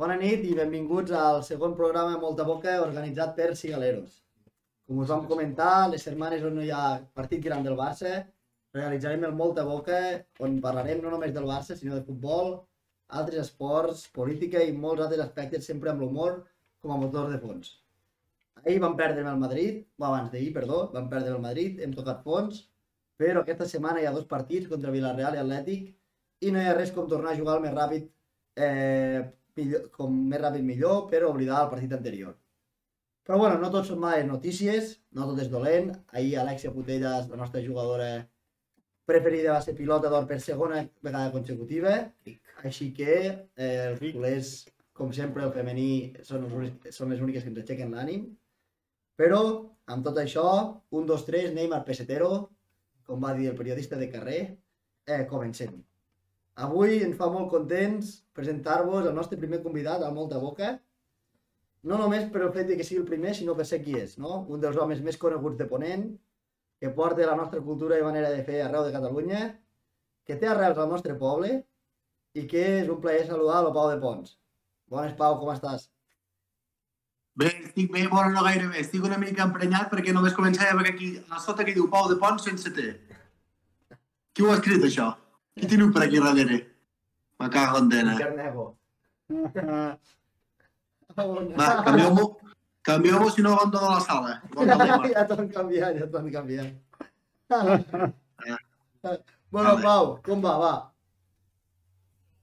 Bona nit i benvinguts al segon programa Molta Boca organitzat per Cigaleros. Com us vam comentar, les setmanes on no hi ha partit gran del Barça, realitzarem el Molta Boca on parlarem no només del Barça, sinó de futbol, altres esports, política i molts altres aspectes sempre amb l'humor com a motor de fons. Ahir vam perdre el Madrid, o abans d'ahir, perdó, vam perdre el Madrid, hem tocat fons, però aquesta setmana hi ha dos partits contra Villarreal i Atlètic i no hi ha res com tornar a jugar el més ràpid eh, millor, com més ràpid millor, però oblidar el partit anterior. Però bueno, no tot són males notícies, no tot és dolent. Ahir Alexia Putellas, la nostra jugadora preferida, va ser pilota d'or per segona vegada consecutiva. Així que eh, els culers, com sempre, el femení són, els són les úniques que ens aixequen l'ànim. Però, amb tot això, un, dos, tres, Neymar pesetero, com va dir el periodista de carrer, eh, comencem. Avui ens fa molt contents presentar-vos el nostre primer convidat a Molta Boca, no només per el fet de que sigui el primer, sinó per ser qui és, no? Un dels homes més coneguts de Ponent, que porta la nostra cultura i manera de fer arreu de Catalunya, que té arrels al nostre poble i que és un plaer saludar el Pau de Pons. Bones, Pau, com estàs? Bé, estic bé, bueno, no gaire bé. Estic una mica emprenyat perquè només començava a aquí a sota que diu Pau de Pons sense T. Qui ho ha escrit, això? Qui teniu per aquí darrere? Me cago en dena. Carnego. Va, canvieu-m'ho canvieu si no abandono la sala. Abandono ja t'ho han canviat, ja t'ho han canviat. bueno, Vale. Pau, com va, va?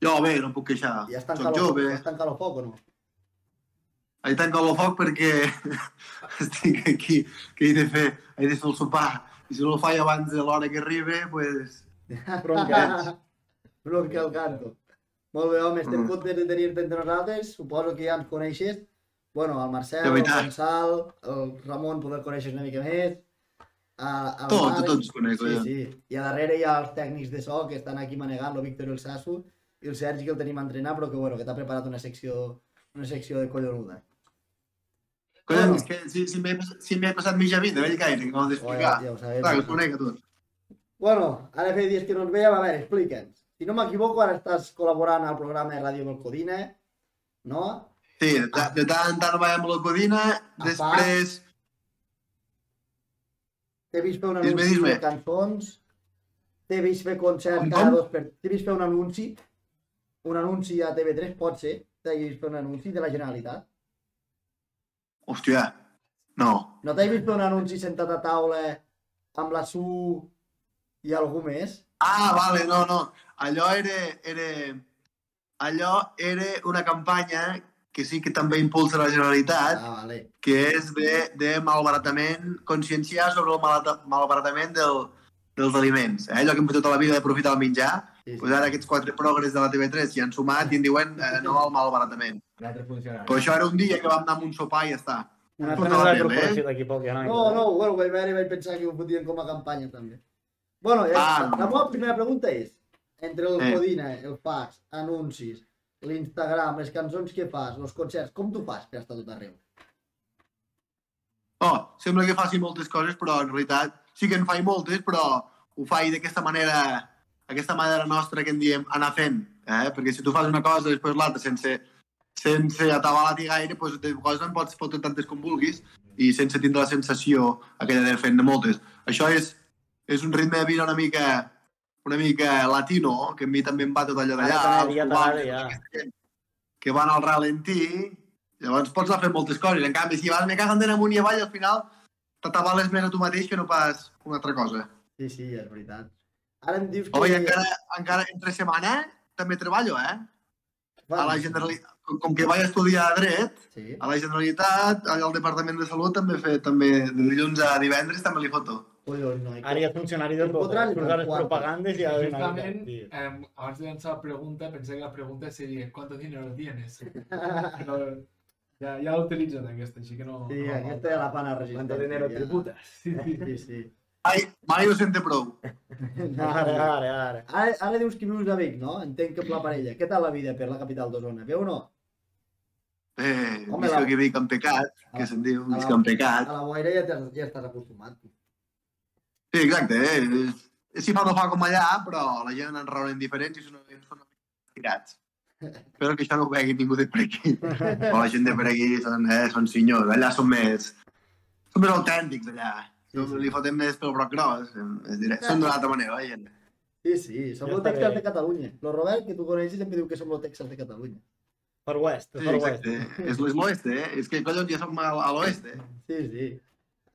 Jo, bé, no puc queixar. Ja està en Soc jove. està en calor foc o no? He tancat el foc perquè estic aquí, que he de fer, he de fer el sopar. I si no el faig abans de l'hora que arribi, pues... El canto. Molt bé, home, estem Mm. contents de tenir-te entre nosaltres. Suposo que ja ens coneixes. Bueno, el Marcel, el. Gonçal, el Ramon, poder conèixer una mica més. A, el Tots, Marc, tots conec, Sí, ja. sí. I a darrere hi ha els tècnics de so que estan aquí manegant, el Víctor i el Sasso, i el Sergi que el tenim a entrenar, però que, bueno, que t'ha preparat una secció, una secció de collonuda. Collons, Bueno. és que si, si m'he si m'he passat mitja vida, vell gaire, que m'ho has Oh, ja, d'explicar. ja ho sabem. Clar, que us conec a tots. Bueno, ara feia dies que no ens veiem, a veure, explica'ns. Si no m'equivoco, ara estàs col·laborant al programa de Ràdio Melcodina, no? Sí, de, de tant en tant veiem la codina, després... T'he vist fer un anunci dis-me. de cançons, t'he vist fer concerts Com, cada com? dos per... T'he vist fer un anunci, un anunci a TV3, pot ser, t'he vist fer un anunci de la Generalitat. Hòstia, no. No t'he vist fer un anunci sentat a taula amb la Su i algú més? Ah, vale, no, no. Allò era, era... Allò era una campanya que sí que també impulsa la Generalitat, Ah, vale. que és de, de malbaratament, conscienciar sobre el malbaratament del, dels aliments. Eh? Allò que hem fet tota la vida d'aprofitar el menjar, Sí, sí. pues ara aquests quatre progres de la TV3 s'hi han sumat i en diuen eh, no al malbaratament. Però això era un dia que vam anar amb un sopar i ja està. Una Tota eh? no. No, no, bueno, vaig veure i vaig pensar que ho fotien com a campanya també. Bueno, eh, Ah, la meva primera pregunta és, entre el Eh. Codina, el fax, anuncis, l'Instagram, les cançons que fas, els concerts, com tu fas per estar tot arreu? Oh, sembla que faci moltes coses, però en realitat sí que en faig moltes, però ho faig d'aquesta manera, aquesta manera nostra que en diem anar fent. Eh? Perquè si tu fas una cosa després l'altra sense, sense atabalar-t'hi gaire, doncs de coses en pots fotre tantes com vulguis i sense tindre la sensació aquella de fent de moltes. Això és, és un ritme de vida una mica una mica latino, que a mi també em va tot allò d'allà, ja ja. gent que van al ralentí, llavors pots anar fent moltes coses. En canvi, si vas me caguen d'anar amunt i avall, al final t'atabales més a tu mateix que no pas una altra cosa. Sí, sí, és veritat. Ara em dius que... Oh, i encara, encara entre setmana també treballo, eh? A la Generalitat, com, que vaig estudiar dret, Sí. a la Generalitat, al Departament de Salut també fe, també de dilluns a divendres també li foto. Collons, no. Ara hi ha funcionari del Em fotran surt a les propagandes i ja de Justament, eh, abans de lanzar la pregunta, pensé que la pregunta sería ¿cuánto dinero tienes? Però ja, ja l'utilitzen aquesta, així que no... Sí, no aquesta és la pana resistent. ¿Cuánto dinero ja. tributas? Sí, sí. Sí, sí. Ai, mai ho sente prou. Ara, ara, ara. Ara, ara dius que vius a Vic, no? Entenc que amb la parella. Què tal la vida per la capital d'Osona? Bé o no? Eh, Home, visc la- aquí Vic en pecat, que se'n diu, a la- visc en pecat. A la Boira ja, ja estàs acostumat. Sí, exacte, eh? Si fa no fa com allà, però la gent en raonen diferents i són, són tirats. Espero que això no ho vegi ningú de per aquí. Però la gent de per aquí són, eh, són senyors. Allà són més... Són més autèntics, allà. Sí, Sí, sí. sí. Li fotem més pel broc gros. És dir, són d'una altra manera, la gent. Sí, sí, som los bé. de Catalunya. Lo Robert, que tu coneixes, sempre diu que som los Texans de Catalunya. Per West, Sí, per West. exacte. És, l'oeste, eh? És que, collons, ja som a, a l'oeste. Sí, sí.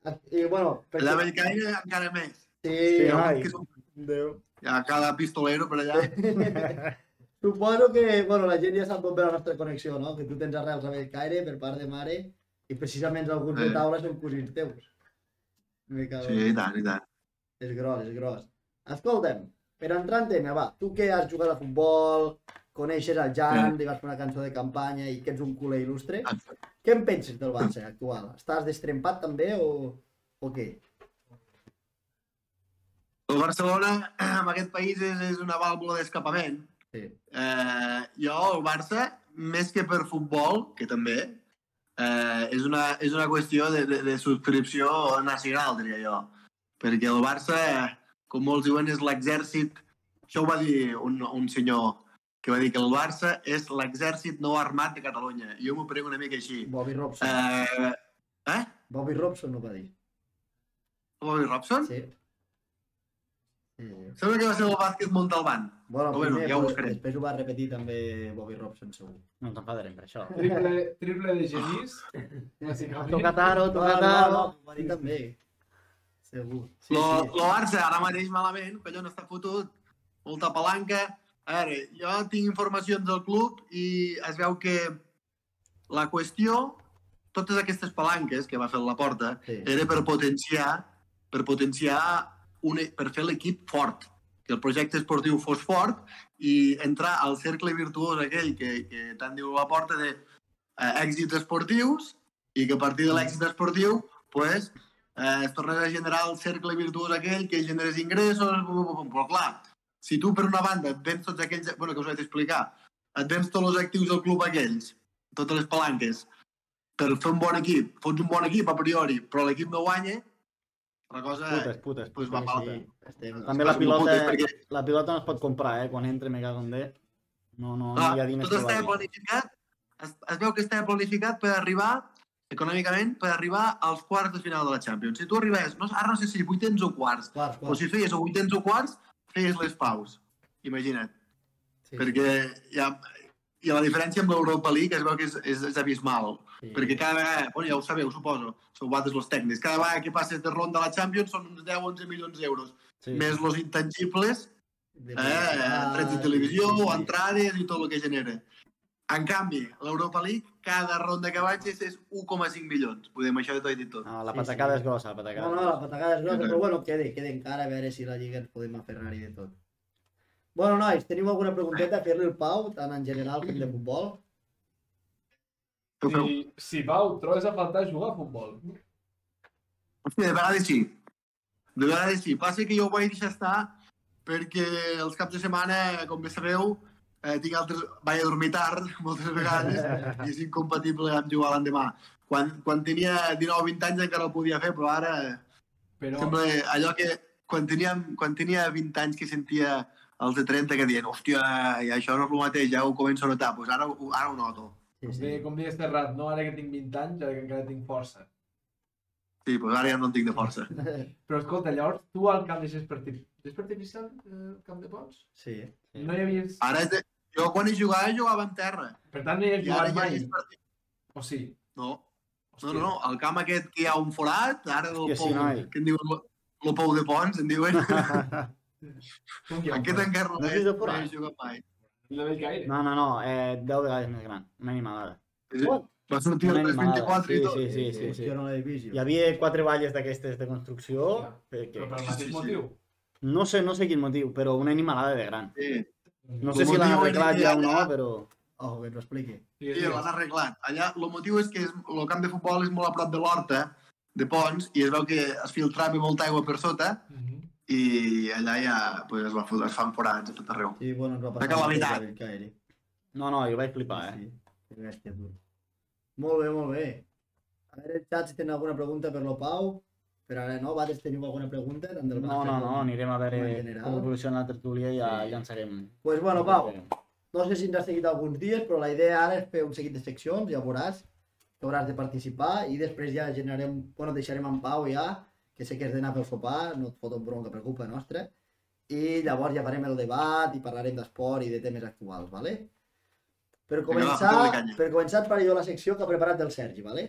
I, bueno, perquè... Allà a Bellcaire encara més. Sí, Sí, ai. que són, Déu. hi ha cada pistolero per allà. Suposo que, bueno, la gent ja sap com ve la nostra connexió, no? Que tu tens arrels a Bellcaire per part de mare i precisament alguns de Eh. taula són cosins teus. Me cago. Sí, i tant, i tant. És gros, és gros. Escolta'm, per entrar en tema, va, tu que has jugat a futbol, coneixes el Jan, li vas fer una cançó de campanya i que ets un culer il·lustre, què en penses del Barça actual? Estàs destrempat també o, o què? El Barcelona, en aquest país, és, és una vàlvula d'escapament. Sí. Eh, jo, el Barça, més que per futbol, que també, eh, és, una, és una qüestió de, de, de subscripció nacional, diria jo. Perquè el Barça, com molts diuen, és l'exèrcit... Això ho va dir un, un senyor que va dir que el Barça és l'exèrcit no armat de Catalunya. Jo m'ho prego una mica així. Bobby Robson. Eh, eh? Bobby Robson ho va dir. Bobby Robson? Sí. sí. sí. Sembla que va ser el bàsquet Montalbán. Bueno, Però bueno, primer, ja ho buscaré. després ho va repetir també Bobby Robson, segur. No ens enfadarem per això. Triple, triple de genís. Toca taro, No, toca no, taro. no, ho va dir també. Segur. Sí, lo, sí. lo Barça ara mateix malament, collons està fotut, molta palanca. A veure, jo tinc informacions del club i es veu que la qüestió, totes aquestes palanques que va fer la porta, Sí. era per potenciar, per potenciar, un, e- per fer l'equip fort, que el projecte esportiu fos fort i entrar al cercle virtuós aquell que, que tant diu la porta de eh, èxits esportius i que a partir de l'èxit esportiu pues, eh, es tornés a generar el cercle virtuós aquell que generés ingressos, però clar, si tu per una banda et vens tots aquells, bueno, que us vaig explicar, et vens tots els actius del club aquells, totes les palanques, per fer un bon equip, fots un bon equip a priori, però l'equip no guanya, la cosa Putes, putes. pues, va Sí, falta. sí, estem... També la pilota, putes perquè- la pilota no es pot comprar, eh? Quan entra me cago en D. No, no, no hi ha diners tot que estava planificat, es, es veu que estava planificat per arribar, econòmicament, per arribar als quarts de final de la Champions. Si tu arribes, no, ara no sé si vuitens o quarts, Quarts, o quarts. si feies o vuitens o quarts, feies les paus. Imagina't. Sí, Perquè hi ha, i la diferència amb l'Europa League es veu que és, és, és abismal. sí. Perquè cada vegada, bueno, ja ho sabeu, suposo, sou vosaltres els tècnics, cada vegada que passes de ronda a la Champions són uns 10-11 milions d'euros. Sí. Més los intangibles De eh, drets de televisió, sí, sí. entrades i tot el que genera. En canvi, l'Europa League, cada ronda que vagis és 1,5 milions. Podem això de tot i dit tot. Ah, la Sí, patacada sí. és grossa, la patacada. No, no, la patacada és grossa, Sí, sí. però bueno, quede, quede encara a veure si la Lliga ens podem aferrar i de tot. Bueno, nois, teniu alguna pregunteta a fer-li el Pau, tant en general com de futbol? Si, si Pau, trobes a faltar jugar a futbol. Hòstia, de vegades sí. De vegades sí. Passa que jo ho vaig deixar estar perquè els caps de setmana, com bé sabeu, eh, tinc altres... Vaig a dormir tard moltes vegades i és incompatible amb jugar l'endemà. Quan, quan tenia 19 o 20 anys encara ho podia fer, però ara Però, sembla allò que quan tenia, quan tenia 20 anys que sentia els de 30 que diuen hòstia, i això no és el mateix, ja ho començo a notar, doncs ara, ho- ara ho noto. Sí, com, sí. deia, com deies Terrat, no ara que tinc 20 anys, ara que encara tinc força. Sí, doncs ara ja no en tinc de força. Però escolta, llavors, tu al camp de gespa artificial, eh, camp de Pons? Sí. Sí. No hi havies... Ara és de... Jo quan hi jugava, jugava en terra. Per tant, no hi ara jugat ja mai. partit. O sí? No, Hòstia. no, no, no, el camp aquest que hi ha un forat, ara del Hòstia, sí, pou, noi. que en diuen lo, lo pou de Pons, en diuen. Aquest encara No no, has el no he jugat mai. La del Caire. No, no, no, eh, 10 vegades més gran. Una animalada. És- Va sortir el animalada. 324 Sí, i tot. sí, sí, sí, sí. Hòstia, no l'he vist Hi havia quatre valles d'aquestes de construcció. Però Que... per al Sí, mateix sí, sí. motiu. No sé, no sé quin motiu, però una animalada de gran. Sí, No sé si l'han arreglat ja o no, però... Oh, que ens ho expliqui. Sí, digues. l'han arreglat. Allà, el motiu és que el camp de futbol és molt a prop de l'horta, de Pons, i es veu que es filtrava molta aigua per sota, Mhm. i allà ja pues, es, va, es fan forats a tot arreu. Sí, bueno, ens va passar... Que la veritat. el Caire. No, no, jo vaig flipar, eh? Sí, que bèstia, tu. Molt bé, molt bé. A veure, el xat, si tenen alguna pregunta per lo Pau. Per ara no, Vades, teniu alguna pregunta? Tant del No, no, no, com- anirem a veure com evoluciona la tertúlia i ja Sí. llançarem. Pues bueno, Pau, no sé si ens has seguit alguns dies, però la idea ara és fer un seguit de seccions, ja veuràs que hauràs de participar i després ja generarem, bueno, et deixarem en pau ja, que sé que has d'anar a fer el sopar, no et foten bronca per culpa nostra, i llavors ja farem el debat i parlarem d'esport i de temes actuals, ¿vale? Per començar, per començar et faré jo la secció que ha preparat el Sergi, ¿vale?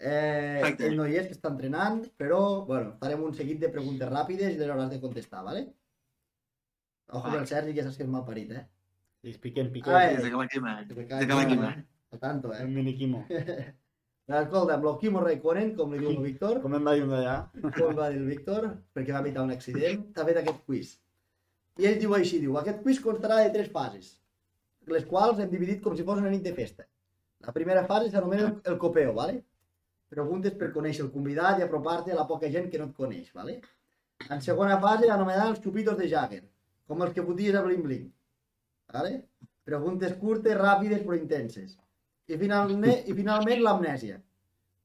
Eh, Perfecte. ell no hi és, que està entrenant, però, bueno, farem un seguit de preguntes ràpides i les hauràs de contestar, ¿vale? Ojo amb el Sergi, que saps que és mal parit, eh? Sí, piquem, A piquem. veure. Des de que la quima. Que de que la quima. Al tanto, El eh? miniquimo. Però escolta, amb lo Kimo Raikkonen, com li diu el Víctor, Com em va dir un d'allà? com va dir el Víctor, perquè va evitar un accident, t'ha fet aquest quiz. I ell diu així, diu, aquest quiz constarà de tres fases, les quals hem dividit com si fos una nit de festa. La primera fase s'anomena el, el copeo, ¿vale? Preguntes per conèixer el convidat i apropar-te a la poca gent que no et coneix, ¿vale? En segona fase, anomenada els xupitos de Jagger, com els que foties a Bling Bling, ¿vale? Preguntes curtes, ràpides però intenses. I finalment, i finalment l'amnèsia.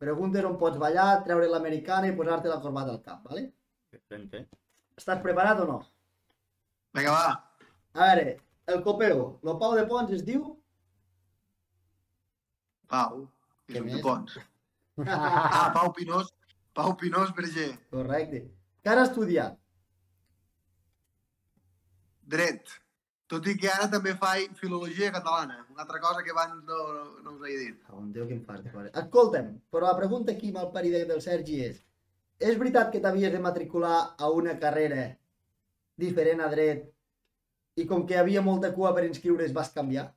Preguntes on pots ballar, treure l'americana i posar-te la corbata al cap, ¿vale? Excelente. Estàs preparat o no? Vinga, va. A veure, el copeo, el Pau de Pons es diu... Pau. Què més? Pons. Ah, Pau Pinós. Pau Pinós Berger. Correcte. Que has estudiat? Dret. Tot i que ara també faig filologia catalana. Una altra cosa que abans no, no us he dit. Un Déu que em fas de fora. Escolta'm, però la pregunta aquí malparida del Sergi és és veritat que t'havies de matricular a una carrera diferent a dret i com que havia molta cua per inscriure's vas canviar?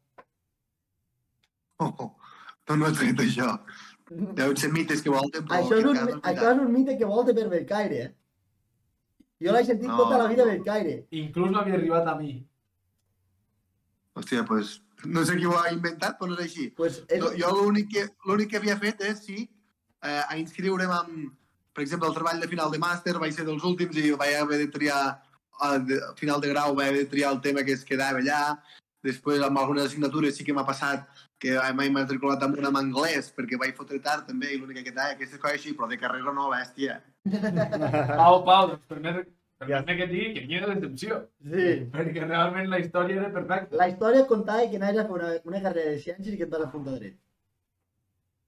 Oh, oh. No, no he fet això. Deuen ser mites que volten, però Això és, un, això és un mite que volta per Belcaire, eh? Jo l'he sentit No, tota la vida a no. Belcaire. Inclús m'havia arribat a mi. Hòstia, pues, no sé qui ho ha inventat, però no és així. Pues és... No, jo l'únic que, l'únic que havia fet és, sí, eh, a inscriure'm amb, per exemple, el treball de final de màster vaig ser dels últims i vaig haver de triar, a final de grau vaig haver de triar el tema que es quedava allà. Després, amb algunes assignatures sí que m'ha passat que m'he matriculat amb una en anglès perquè vaig fotre tard també i l'única que tenia aquestes coses així, però de carrera no, bèstia. Pau, Pau, doncs permet, permet que et digui que hi ha decepció. Sí. Perquè realment la història era perfecta. La història contava que anaves a fer una, una carrera de ciències i que et vas apuntar a dret.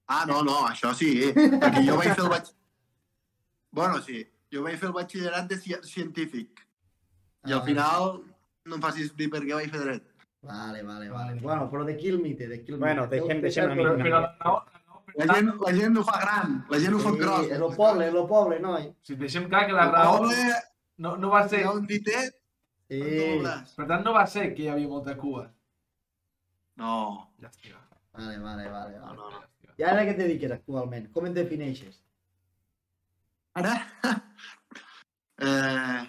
Ah, no, no, això sí, perquè jo vaig fer el batx... Bueno, sí, jo vaig fer el batxillerat de ci científic i al Ah. final no em facis dir per què vaig fer dret. Vale, vale, vale. Bueno, però de qui el mite? De qui el Bueno, mite? Déu- deixem deixem- una mica. però la gent, la gent ho fa gran, la gent ho fa Sí, gros. és el poble, és el poble, noi. si deixem clar que la raó poble, no, no va ser... hi ha un ditet, Sí. Per tant, no va ser que hi havia molta cua. No, Llàstima. Vale, vale, vale. no, vale. no. no. llàstima. I ara què et dediques actualment? Com et defineixes? Ara, eh...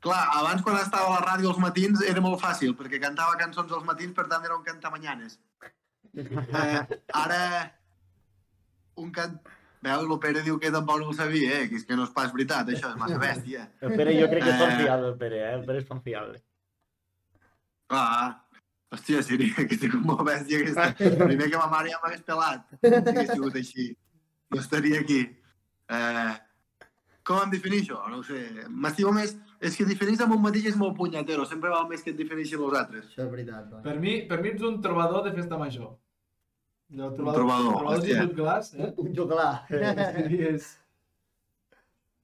Clar, abans quan estava a la ràdio als matins era molt fàcil, perquè cantava cançons als matins, per tant era un cantamanyanes. Eh, ara, un cant... Veus, el Pere diu que tampoc no ho sabia, eh? que és que no és pas veritat, això és massa bèstia. El Pere jo crec que és Eh. confiable, el Pere, eh? El Pere és confiable. Clar, hòstia, seria que estic molt bèstia aquesta. Primer que ma mare ja m'hagués pelat, si hagués sigut així. No estaria aquí. Eh, com em defineixo? No ho sé. M'estimo més... És que definir amb un mateix és molt punyatero. Sempre val més que et defineixi els altres. Això és veritat, noi. Per mi, per mi ets un trobador de festa major. No, trobador, trobador, trobador hòstia. de glaç, eh? Un joglar. Sí, és...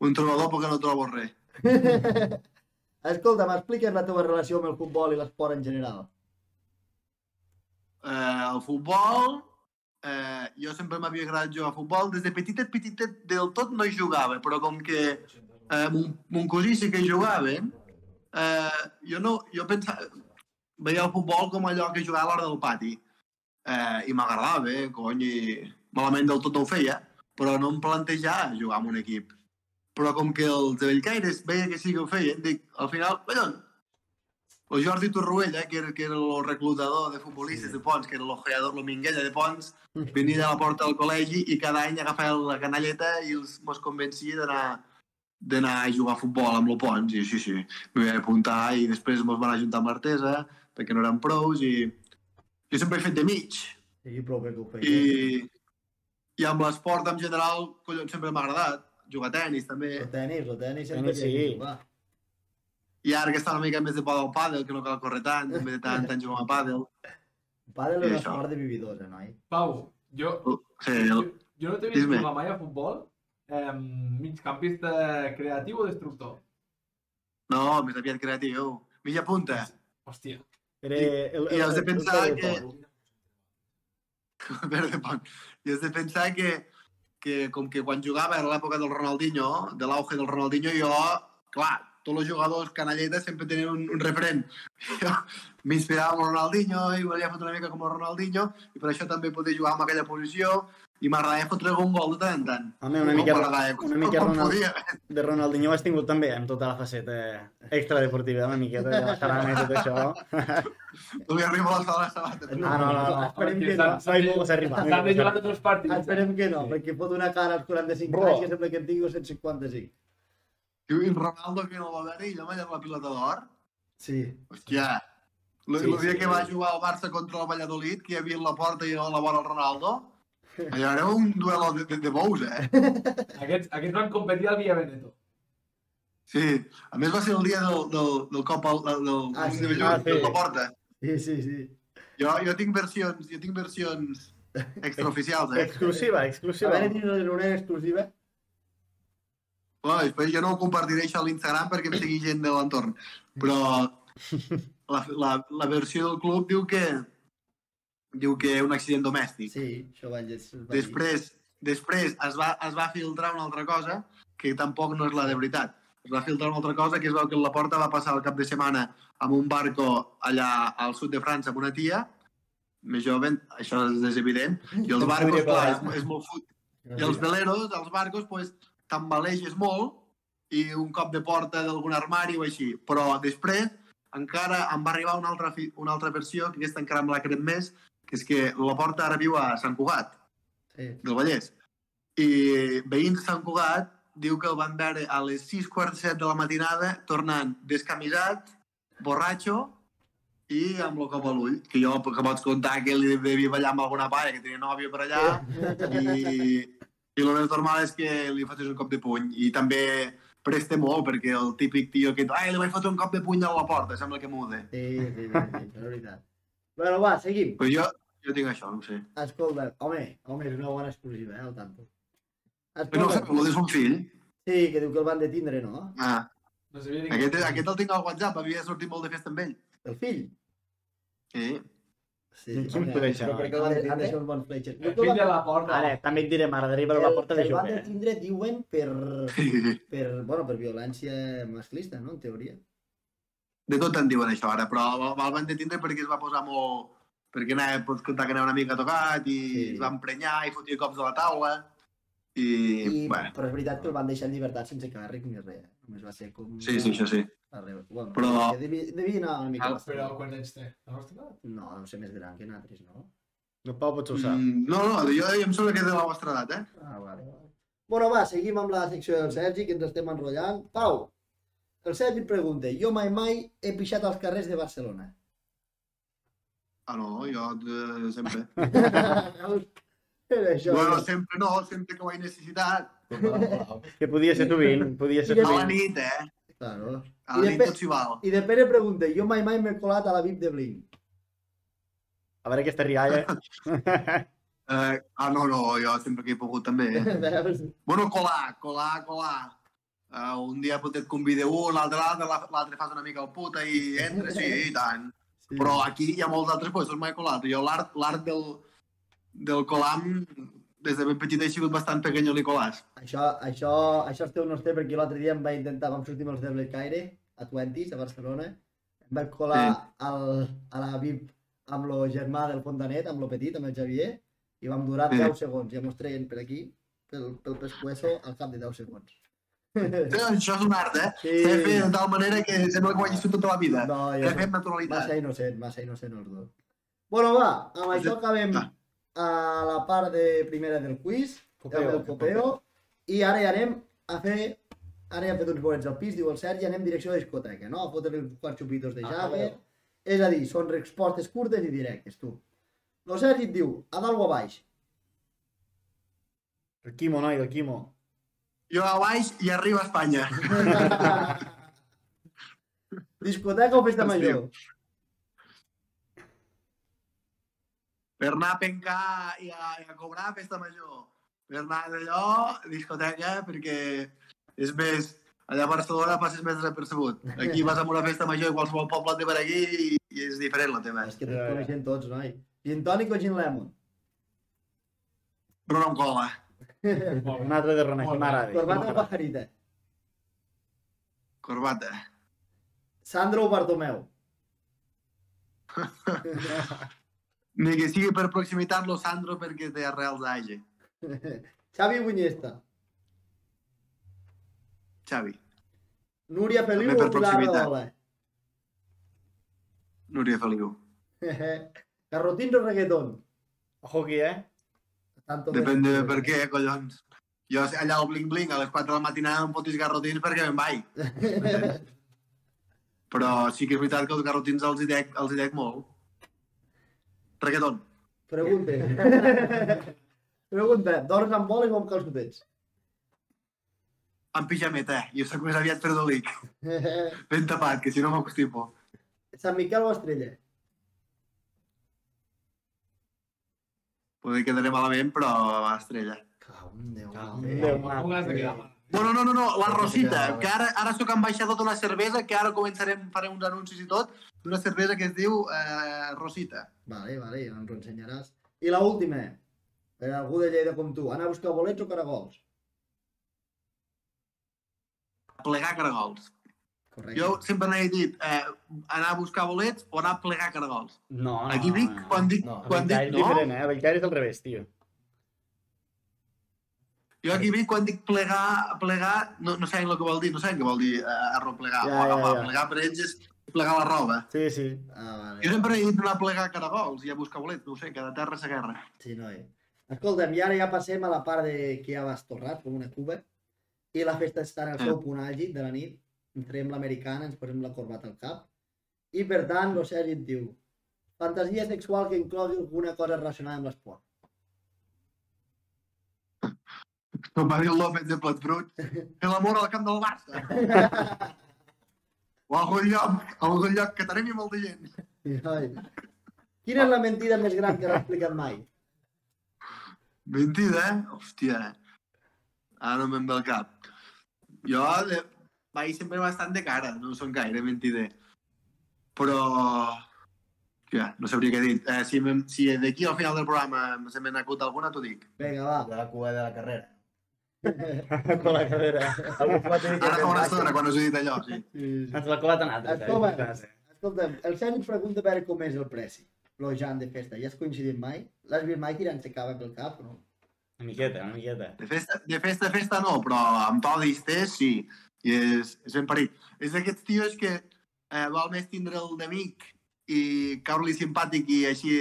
Un trobador perquè no trobo res. Escolta, m'expliques la teva relació amb el futbol i l'esport en general? Eh, el futbol... Eh, jo sempre m'havia agradat jugar a futbol. Des de petitet, petitet, del tot no hi jugava, però com que eh, mon, mon cosí sí que hi jugava, eh, jo no, jo pensava, veia el futbol com allò que jugava a l'hora del pati. Eh, I m'agradava, eh, cony, i malament del tot ho feia, però no em plantejava jugar amb un equip. Però com que els de Bellcaires veia que sí que ho feien, dic, al final, collons, el Jordi Torruella, que era, que era el reclutador de futbolistes de Pons, que era l'ojeador, el minguella de Pons, venia de la porta del col·legi i cada any agafava la canalleta i els, mos convencia d'anar d'anar a jugar a futbol amb el Pons i sí, sí, m'hi vaig apuntar i després mos van ajuntar amb l'Artesa perquè no eren prous i jo sempre he fet de mig Sí, prou bé que ho feia. i, i amb l'esport en general collons sempre m'ha agradat jugar a tennis també El tenis, el tenis sempre Tenis, sí. jugar. I ara que està una mica més de por del pàdel, que no cal córrer tant, també de tant, tant jugar a pàdel. Pàdel I és un esport de vividors, eh, noi? Pau, jo, Sí, jo, el... jo no t'he vist jugar mai a futbol. Eh, migcampista creatiu o destructor? no, més aviat creatiu. Mitja punta. Hòstia. Era el, I has de el- pensar el- que- Verde pont. I has de pensar que, que com que quan jugava era l'època del Ronaldinho, de l'auge del Ronaldinho, jo, clar, tots els jugadors canalletes sempre tenien un, un referent. Jo m'inspirava en el Ronaldinho i volia fotre una mica com el Ronaldinho i per això també podia jugar en aquella posició i m'agradava fotre algun gol de tant en tant. Home, una mica, m'agradava, una mica com Ronald- podia. de Ronaldinho ho has tingut també, amb tota la faceta extradeportiva, una miqueta de la jarana i tot això. No li arriba a la sala de sabates. Ah, no, no, no. Esperem Perquè que no. No hi arribar. S'han de jugar tots els partits. Esperem que no, perquè fot una cara als 45 Bro. anys que sembla que en tingui 155. I el Ronaldo que no va veure i allò m'ha la pilota d'or. Sí. Hòstia, el, Sí, el dia sí. que va jugar al Barça contra el Valladolid, que hi havia la porta i a la vora el Ronaldo, allò era un duelo de, de, de bous, eh? Aquests, aquests van competir al Via Veneto. Sí, a més va ser el dia del, del, del cop al, del, del, Ah, del sí, de ah, sí. la porta. Sí, sí, sí. Jo, jo tinc versions, jo tinc versions extraoficials, eh? Exclusiva, A exclusiva. veure, tens una exclusiva. Bueno, després jo no ho compartiré això a l'Instagram perquè em segui gent de l'entorn, però la, la, la versió del club diu que diu que un accident domèstic. Sí, això vaig dir. Després, després es, va, es va filtrar una altra cosa que tampoc no és la de veritat. Es va filtrar una altra cosa que es veu que la porta va passar el cap de setmana amb un barco allà al sud de França amb una tia, més jove, això és, evident, i els barcos, clar, és, és molt fut. I els veleros, els barcos, pues, t'embaleges molt i un cop de porta d'algun armari o així. Però després encara em va arribar una altra, una altra versió, que aquesta encara me la crec més, és que la porta ara viu a Sant Cugat Sí. del Vallès. I veïns de Sant Cugat diu que el van veure a les 6 quarts de set de la matinada tornant descamisat, borratxo i amb el cop a l'ull. Que jo que pots contar que li devia ballar amb alguna paia que tenia nòvia per allà i, i el més normal és que li fotis un cop de puny. I també presta molt perquè el típic tio que ai, li vaig fotre un cop de puny a la porta, sembla que mude. Sí, sí, sí, sí, és veritat. Bueno, va, seguim. Però jo, jo tinc això, no ho sé. Escolta, home, home, és una bona exclusiva, eh, al tanto. Però no ho sé, Escolta, el de son fill. sí, que diu que el van detindre, no? Ah, No sabia aquest, aquest el tinc al WhatsApp, havia sortit molt de festa amb ell. El fill? Sí. Sí, em home, perquè el han de ser un bon fletxer. El fill de la porta. Ara, també et diré, m'agradaria veure la porta de el van jove. eh? detindre, diuen, per, per, bueno, per violència masclista, no?, en teoria. De tot en diuen això ara, però el el van detindre perquè es va posar molt... perquè anava, pots contar que anava una mica tocat i Sí. es va emprenyar i fotia cops a la taula. I, I, bueno, però és veritat que el van deixar en llibertat sense càrrec ni res. Només va ser com... sí, sí, això sí. Arreu. Bueno, Però- Devia, devia anar una mica... Ah. Però quants anys té? La nostra edat? No, deu ser més gran que nosaltres, no? El Pau potser ho sap. Mm, no, no, jo, jo em sembla que és de la vostra edat, eh? Ah, vale, vale. Bueno, va, seguim amb la secció del Sergi, que ens estem enrotllant. Pau, el Sergi et pregunta, jo mai mai he pixat als carrers de Barcelona. Ah, no, jo de, sempre. Era això. bueno, sempre no, sempre que ho he necessitat. Que podia ser sovint, podia ser I de- A la sovint. nit, eh? Claro. A I la de nit tot s'hi val. I de Pere pregunta, jo mai mai m'he colat a la VIP de Blink. A veure aquesta rialla. Eh, ah, no, no, jo sempre que he pogut també. Eh? Bueno, colar, colar, colar. Uh, un dia potser et convida un, l'altre l'altre, la- l'altre fas una mica el puta i entra, sí, i tant. Sí. Però aquí hi ha molts altres puestos, mai colat. Jo l'art del, del colam, des de ben petit he sigut bastant pequeño Nicolàs. Això, això, això el teu no es té perquè l'altre dia em vaig intentar, vam sortir amb els del Caire, a Twenties, a Barcelona. Em vaig colar Sí. al, a la VIP amb el germà del Fontanet, amb lo petit, amb el Xavier, i vam durar Sí. 10 segons. Ja mos treien per aquí, pel, pel pescuezo, al cap de 10 segons. Sí, això és un art, eh? Sí. S'ha de fer de tal manera que sembla que ho hagis fet tota la vida. No, S'ha de fer amb naturalitat. massa innocent, massa innocent els dos. Bueno, va, amb això acabem Ah. a la part de primera del quiz, Copeo, amb el copeo, i ara ja anem a fer ara ja hem fet uns bolets al pis, diu el Sergi, anem direcció a discoteca, no? A fotre uns quants xupitos de Ah, Jagger. copeo. És a dir, són respostes curtes i directes, tu. El Sergi et diu, a dalt o a baix? El Quimo, noi, el Quimo. Jo a baix i arriba a Espanya. Discoteca o festa Es major? Per anar a pencar i a, i a cobrar festa major. Per anar d'allò, discoteca, perquè és més... Allà a Barcelona passes més desapercebut. Aquí vas a una festa major i qualsevol poble ve per aquí i, i és diferent la teva. És que ja. coneixen tots, noi. Gin tònic o gin lemon? Però no em cola. Altre de bé. m'agrada. Corbata o pajarita? Corbata. Sandro o Bartomeu? Ni que sigui per proximitat lo Sandro perquè té arrels d'Age. Xavi Bunyesta? Xavi. Núria Feliu o Pilar. Rahola? Núria Feliu. O reggaeton? Ojo aquí, eh? Tanto Depèn de per què, collons. Jo allà al Bling Bling a les 4 de la matinada em fotis garrotins perquè me'n vaig. Però sí que és veritat que els garrotins els hi dec, els hi dec molt. Reggaeton. Pregunte. Pregunta, dors amb boles o amb calçotets? Amb pijameta, eh? Jo soc més aviat perdolic. Ben tapat, que si no m'acostipo. Sant Miquel o Estrella? Poder quedaré malament, però estrella. Cau Déu. Cau Déu. Bueno, no, no, no, la Rosita, que ara, ara sóc ambaixador d'una cervesa, que ara començarem, farem uns anuncis i tot, d'una cervesa que es diu eh, Rosita. Vale, vale, ja ens ho ensenyaràs. I la última, per algú de Lleida com tu, anar a buscar bolets o caragols? Plegar caragols. Correcte. Jo sempre n'he dit eh, anar a buscar bolets o anar a plegar caragols. No, no. Aquí dic, no. quan dic, No, quan dic, no, diferent, eh? A Bellcaire és al revés, tio. jo aquí dic, quan dic plegar, plegar, no, no saben el que vol dir, no saben què vol dir eh, arroplegar. Ja, o ja, ja. plegar per ells és plegar la roba. Sí, sí. Ah, vale. Jo sempre he dit anar a plegar caragols i a buscar bolets, no ho sé, cada terra sa guerra. Sí, noi. Escolta'm, i ara ja passem a la part de que ja vas torrat, com una cuba, i la festa està en el seu Eh. punt àlgid de la nit, ens traiem l'americana, ens posem la corbata al cap, i per tant, el Sergi et diu, fantasia sexual que inclogui alguna cosa relacionada amb l'esport. Com va dir el López de Plat Brut, fer l'amor al camp del Barça. o a algun lloc, a algun lloc que tenim molta gent. I, noi, quina és la mentida més gran que l'ha explicat mai? Mentida, eh? Hòstia. Ara no me'n ve el cap. Jo de... vaig sempre bastant de cara, no són gaire mentider. Però... Ja, no sabria què dir. Eh, si si d'aquí al final del programa se me n'acut alguna, t'ho dic. Vinga, va. de la cua de la carrera. Con la que Ara fa una estona, quan us he dit allò, sí. Ens l'ha colat a nosaltres, eh? Escolta. Sí. Escolta'm, el Sergi ens pregunta a veure com és el preci. Lo Jan de festa, ja has coincidit mai? L'has vist mai tirant-se cava pel cap, no? Una miqueta, una miqueta. De festa, de festa, festa no, però amb to d'istès sí. I és, és ben parit. És d'aquests tios que eh, val més tindre el d'amic i caure-li simpàtic i així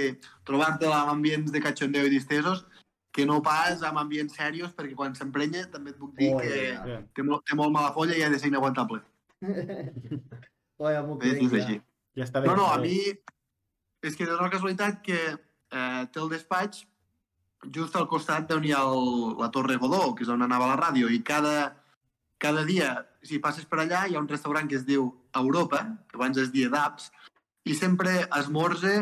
trobar-te-la en ambients de cachondeo i distesos que no pas amb ambients serios perquè quan s'emprenya també et puc dir Oh, que ja. Sí. té, molt, té molt mala folla i ha de ser inaguantable. M'ho És, crec, és ja. així. Ja està bé. No, no, a mi és que és una casualitat que eh, té el despatx just al costat d'on hi ha el, la Torre Godó, que és on anava la ràdio, i cada, cada dia, si passes per allà, hi ha un restaurant que es diu Europa, que abans es dia d'Aps, i sempre esmorze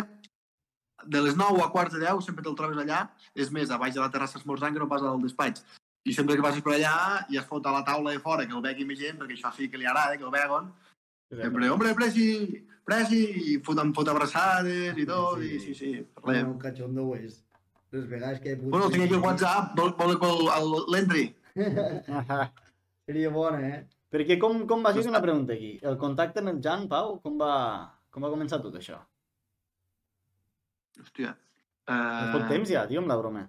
de les 9 a quarts de 10, sempre te'l trobes allà, és més, a baix de la terrassa esmorzant que no pas al despatx. I sempre que passes per allà i es fot a la taula de fora que el vegui més gent, perquè això sí que li agrada, que el vegon, Sempre, hombre, presi, presi, i fot, em fot abraçades i tot, Sí. i sí, sí, Bueno, parlem. un cachondo ho és. Les vegades que. Bueno, tinc aquí el WhatsApp, vol, vol el- l'entri? Seria bona, eh? Perquè com, com va ser una pregunta aquí? El contacte amb el Jan, Pau, com va, com va començar tot això? Hòstia. Uh... Pot Uh, temps ja, tio, amb la broma.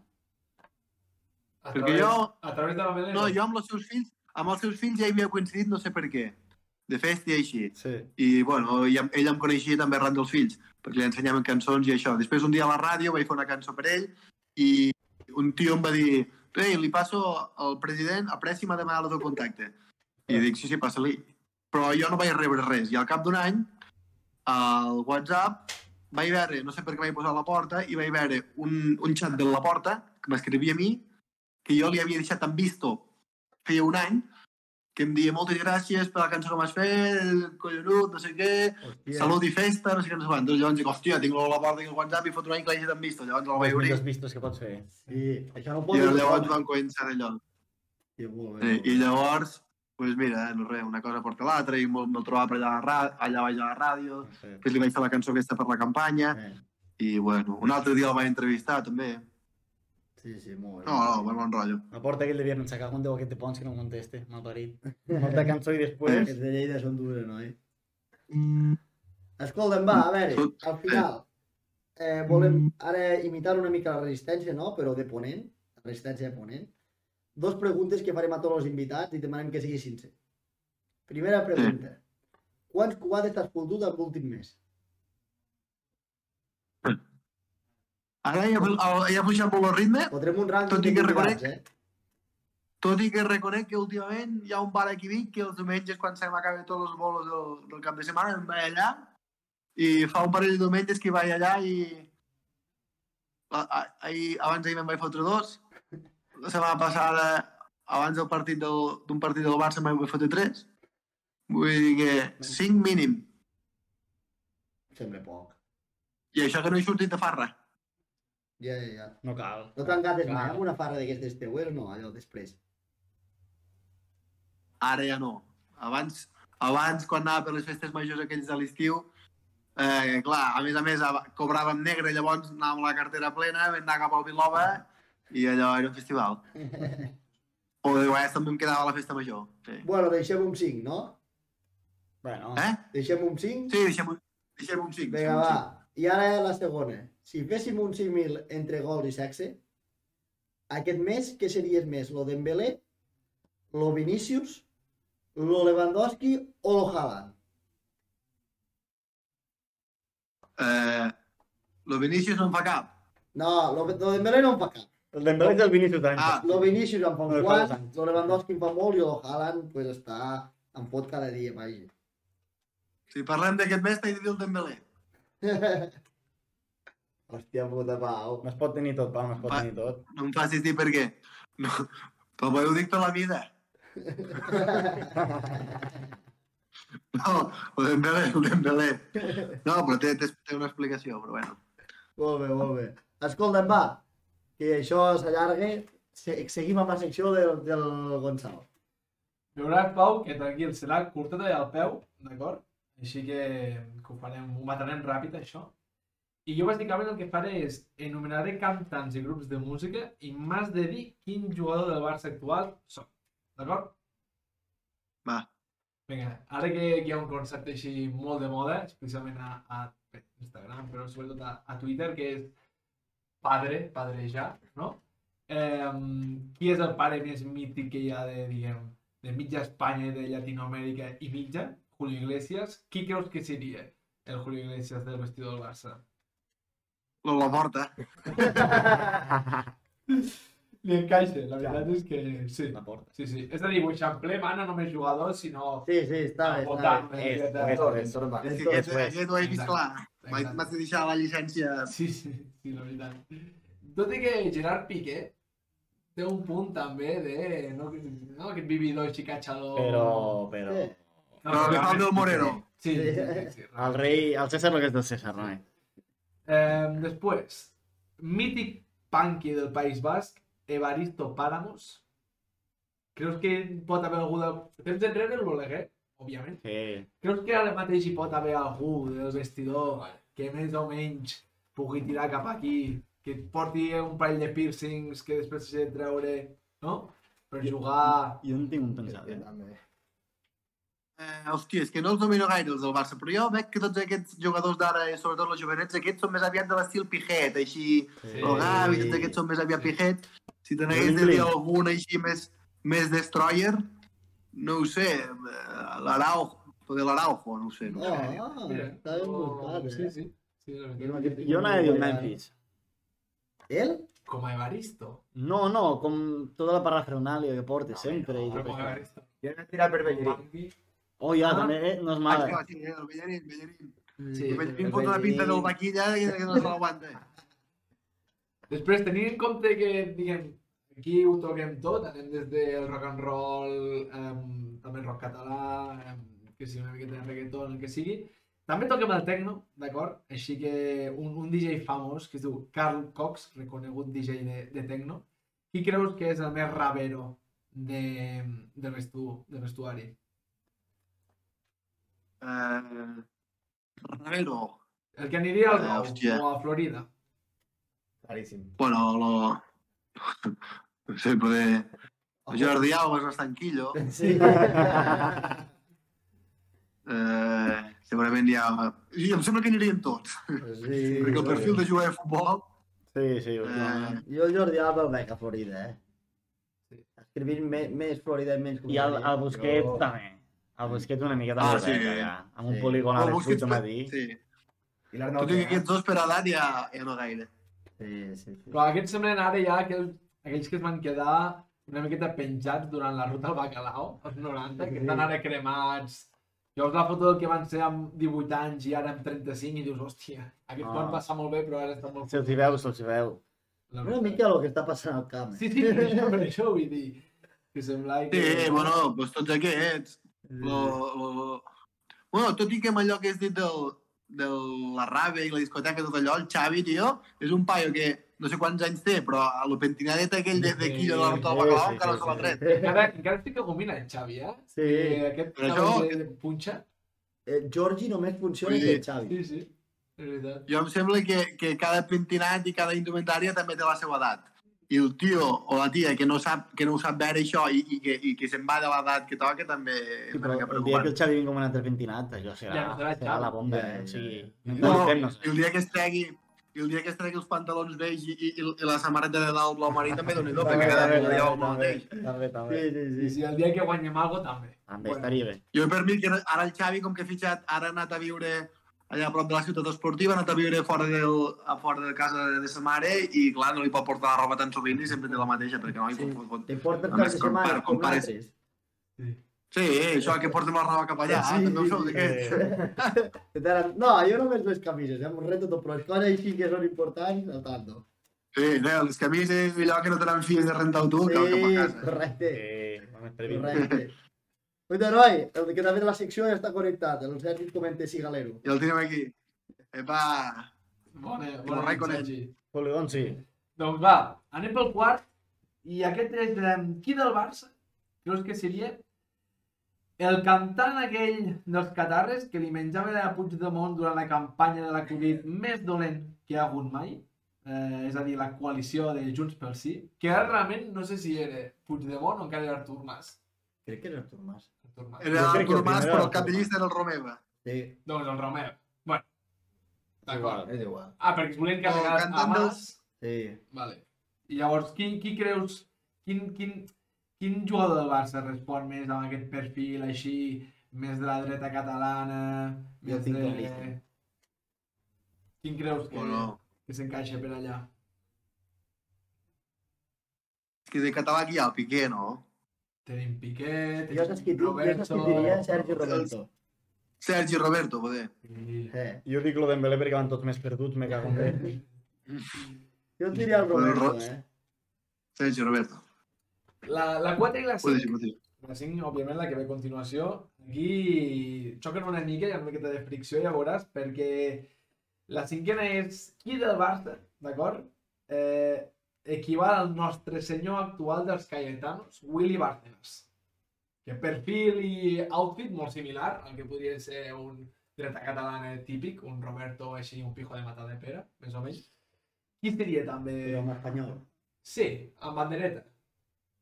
A perquè través, jo, a través de la melena. no, jo amb els seus fills, amb els seus fills ja hi havia coincidit no sé per què, de festa i així. Sí. I, bueno, i, ell em coneixia també arran dels fills, perquè li ensenyaven cançons i això. Després, un dia a la ràdio, vaig fer una cançó per ell i un tio em va dir ei, li passo al president, apreci m'ha demanat el teu contacte. I dic, sí, sí, passa-li. Però jo no vaig rebre res. I al cap d'un any, al WhatsApp, vaig veure, no sé per què vaig posar a la porta, i vaig veure un, un xat de la porta que m'escrivia a mi, que jo li havia deixat en visto feia un any, que em dia moltes gràcies per la cançó que m'has fet, collonut, no sé què, Hòstia. salut i festa, no sé què, no sé quant. Llavors dic, hòstia, tinc la porta aquí al WhatsApp i foto un any que l'hagi d'en vist, llavors el vaig Els obrir. millors vistos que pots fer. Sí, això no ho I llavors vam començar allò. Sí, molt bé, Sí, molt I llavors, doncs mira, eh, no res, una cosa porta l'altra, i me'l trobava per allà, a allà baix a la ràdio, Sí. després li vaig fer la cançó aquesta per la campanya, Eh, i bueno, un altre dia el vaig entrevistar també. Sí, sí, molt bé. No, no, bon, bon rotllo. La porta aquell de viernes sacar un deu aquest de Pons que no conteste, malparit. Molta cançó i després... Els de Lleida són dures, no? Eh? Escolta'm, va, a veure, al final, eh, volem ara imitar una mica la resistència, no? Però de ponent, la resistència de ponent. Dos preguntes que farem a tots els invitats i demanem que sigui sincer. Primera pregunta. Quants cubades t'has fotut en l'últim mes? Ara ja, ja ha pujat molt el ritme, Fotrem un rànquing Tot i de que reconec- eh? tot i que reconec que últimament hi ha un bar aquí Vic que els diumenges quan se m'acaben tots els bolos del, del cap de setmana em vaig allà i fa un parell de diumenges que hi vaig allà i a- a- ahir, abans d'ahir me'n vaig fotre dos. La setmana passada abans del partit del- d'un partit del Barça me'n vaig fotre tres. Vull dir que cinc mínim. Sembla poc. i això que no he sortit de farra Ja, ja, ja. No cal. No t'engates mai amb una farra d'aquestes teues o no? Allò després. Ara ja no. Abans, abans quan anava per les festes majors aquells de l'estiu, eh, clar, a més a més cobràvem negre, llavors anàvem la cartera plena, vam anar cap al Vilova i allò era un festival. O de vegades també em quedava a la festa major. Sí. Bueno, deixem un 5, no? Bueno, Eh? Deixem un 5? Sí, deixem, un- deixem un 5. Vinga, va. I ara la segona. Si féssim un símil entre gol i sexe, aquest mes, què series més? Lo Dembélé, lo Vinícius, lo Lewandowski o lo Haaland? Eh, lo Vinícius no em fa cap. No, lo, lo Dembélé no en fa cap. el Dembélé és el Vinícius d'any. Ah, Lo Vinícius en fa No, un fa quart, lo Lewandowski en fa molt i lo Haaland pues, està en pot cada dia, vaja. si parlem d'aquest mes, t'he de dir el Dembélé. Hòstia puta, Pau. No es pot tenir tot, Pau, no es pot Va. tenir tot. No em facis dir per què. No, però ho dic per la vida. No, el Dembélé, el Dembélé. No, però té, té, té una explicació, però bueno. Molt bé, molt bé. Escolta'm, va, que això s'allarga. Se seguim amb la secció del, del Gonçalo. Veuràs, Pau, que tranquil, serà curteta al peu, d'acord? Així que, que ho farem, ho matarem ràpid, això. I jo bàsicament el que faré és enumeraré cantants i grups de música i m'has de dir quin jugador del Barça actual són. D'acord? Va. Vinga, ara que, hi ha un concepte així molt de moda, especialment a, a Instagram, però sobretot a, a Twitter, que és padre, padrejar, no? Eh, qui és el pare més mític que hi ha de, diguem, de mitja Espanya, de Llatinoamèrica i mitja? Julio Iglesias. Qui creus que seria el Julio Iglesias del vestidor del Barça? La, la porta. Li encaixa, la veritat és que sí. La porta. Sí, sí. És a dir, Buixample mana no només jugadors, sinó... Sí, sí, està bé, està bé. És, és, és, és. És aquest, pues. aquest ho he vist clar. M'has de deixar la llicència... Sí, sí, sí, la veritat. Tot i que Gerard Piqué té un punt també de... No, no aquest vividor així catxador... Però, però... Sí. Però li fa el del Moreno. Sí, sí, sí. sí, sí. El rei, el César el que és del César, no? Eh, després, mític punky del País Basc, Evaristo Páramos. Creus que pot haver algú del... Temps enrere el Boleguer, òbviament. Sí. Creus que ara mateix hi pot haver algú del vestidor que més o menys pugui tirar cap aquí, que et porti un parell de piercings que després s'ha de treure, no? Per jugar... Jo en tinc un pensat, eh? també. Eh, hòstia, és que no els domino gaire els del Barça, però jo veig que tots aquests jugadors d'ara, i sobretot els jovenets, aquests són més aviat de l'estil Pijet, així, Sí. el Gavi, tots aquests són més aviat Pijet. Si te n'hagués de dir algun així més, més destroyer, no ho sé, eh, l'Araujo, poder l'Araujo, no ho sé. No Oh, sé. ah, Mira, està ben buscat, Sí, eh? sí. sí la veritat. Jo anava a dir el Memphis. Ell? Com a Evaristo. No, no, com tota la parafernàlia que porta sempre. I Però tot com a. Evaristo. Jo he tirat per Bellerín. Oh, ja, Ah. també, eh? No és Ah, mala. clar, sí, eh, el Bellerín, Bellerín. Sí, el Bellerín el fot una pinta del Bellerín. vaquilla que, que no se l'aguanta. Després, tenint en compte que, diguem, Aquí ho toquem tot, anem des del rock and roll, um, també el rock català, um, que sigui una miqueta de reggaeton, el que sigui. També toquem el techno, d'acord? Així que un, un DJ famós, que es diu Carl Cox, reconegut DJ de, de techno, qui creus que és el més ravero de, del, vestu, del vestuari? Eh, Ravero. El que aniria al Ah, nou, hòstia. o a Florida. Claríssim. Bueno, lo... no sé, poder... Jordi Alba és bastant quillo. Sí. Eh, segurament hi ha... I em sembla que anirien tots. sí. perquè el perfil de jugar a futbol... Sí, sí. Eh, Jo el Jordi Alba el veig a Florida, eh? Escrivint me, més Florida i menys I el, el Busquets Jo- també. El Busquets una miqueta Ah, més sí. ja. Amb un Sí. polígon a el les Busquets, 8 matí. Sí. I l'Arnau Tot i que aquests dos per edat ja, ja no gaire. Sí, sí, sí. Però aquests semblen ara ja aquells, aquells que es van quedar una miqueta penjats durant la ruta al bacalao, als 90, que estan ara cremats. Llavors la foto del que van ser amb 18 anys i ara amb 35 i dius, hòstia, aquests Ah. van passar molt bé però ara estan molt... Se'ls hi veu, se'ls hi veu. La Una mica el que està passant al camp. Sí, sí, per això, per això vull dir. Que sembla que... Sí, bueno, doncs tots aquests. Lo, lo... Bueno, tot i que amb allò que has dit del, de la rave i la discoteca i tot allò, el Xavi, tio, és un paio que no sé quants anys té, però a lo pentinadet aquell de, de quillo de la ruta del Sí, bacalao sí, encara sí, se l'ha sí. tret. Encara, encara estic que gomina el Xavi, eh? Sí. Eh, aquest Per Xavi això- de punxa. Eh, Georgi només funciona dir- el Xavi. Sí, sí, és veritat. Jo em sembla que, que cada pentinat i cada indumentària també té la seva edat. I el tio o la tia que no, sap, que no ho sap veure això i, i que, i que se'n va de l'edat que toca també Sí, una però mica el dia que el Xavi vingui amb un altre pentinat, allò serà, Ja no serà serà la bomba. Ja, eh? ja, O sigui, ja. mental No, fem, no i sé. el dia que es tregui i el dia que es tregui els pantalons vells i, i, i la samarreta de dalt blau marí també doni do, perquè cada dia lleva el mateix. També, Sí, també. sí, I sí. si el dia que guanyem alguna també. També estaria bé. Jo per mi, que ara el Xavi, com que ha fitxat, ara ha anat a viure allà a prop de la ciutat esportiva, ha anat a viure fora, del, a fora de casa de sa mare i, clar, no li pot portar la roba tan sovint i sempre té la mateixa, perquè no, Sí. sí. pot, pot, Te portes A cap més, de setmana compar- com compares- nosaltres. Sí, això que portem la roba cap allà, Sí, sí, també ho sí, sou sí. d'aquests. Que t'agrada- No, jo només les camises, eh? M'ho reto tot, però les coses així que són importants, no tanto. Sí, no, les camises i allò que no tenen fills de rentar tu, que cap a Sí, casa. correcte. Sí, per vint. Correcte. Oita, noi, el que també de la secció ja està connectat. El Sergi comenta si galero. I el tenim aquí. Epa, Bona, bona nit. Sergi. Polígon, sí. Doncs va, anem pel quart. I aquest és de... Qui del Barça creus que seria el cantant aquell dels catarres que li menjava a Puigdemont durant la campanya de la Covid més dolent que hi ha hagut mai? Eh, és a dir, la coalició de Junts pel Sí, que ara realment no sé si era Puigdemont o encara era Artur Mas. Crec que és Artur Mas. Artur Mas. era el el Mas, però el cap de el llista era el Romeva. Sí, Doncs el Romeu. Bueno, d'acord. és igual. Ah, perquè es volien carregar a cantant del- Mas. Sí. Vale. I llavors, qui, qui creus, quin, quin, quin jugador del Barça respon més amb aquest perfil així, més de la dreta catalana, Jo més tinc de... la llista. Quin creus que, Bueno, que s'encaixa per allà? és que de català aquí hi ha el Piqué, no? Tenim Piqué, tenim Jo qui, dic, jo saps qui diria Sergi Roberto. Sergi Roberto, poder. I... Eh. Jo dic lo Dembélé perquè van tots més perduts, me cago en Déu. Jo et diria el Roberto, Ro- eh? Sergi Roberto. La, la 4 i la Puede 5, ser, puede ser. la 5, òbviament, la que ve a continuació, aquí xoquen una mica, hi ha una miqueta de fricció, ja veuràs, perquè la cinquena és qui del Barça, d'acord? Eh, equival al nostre senyor actual dels Cayetanos, Willy Bárcenas. Que perfil i outfit molt similar al que podria ser un dreta catalana típic, un Roberto així, un pijo de mata de pera, més o menys. Qui seria també... Però en espanyol. Sí, amb bandereta.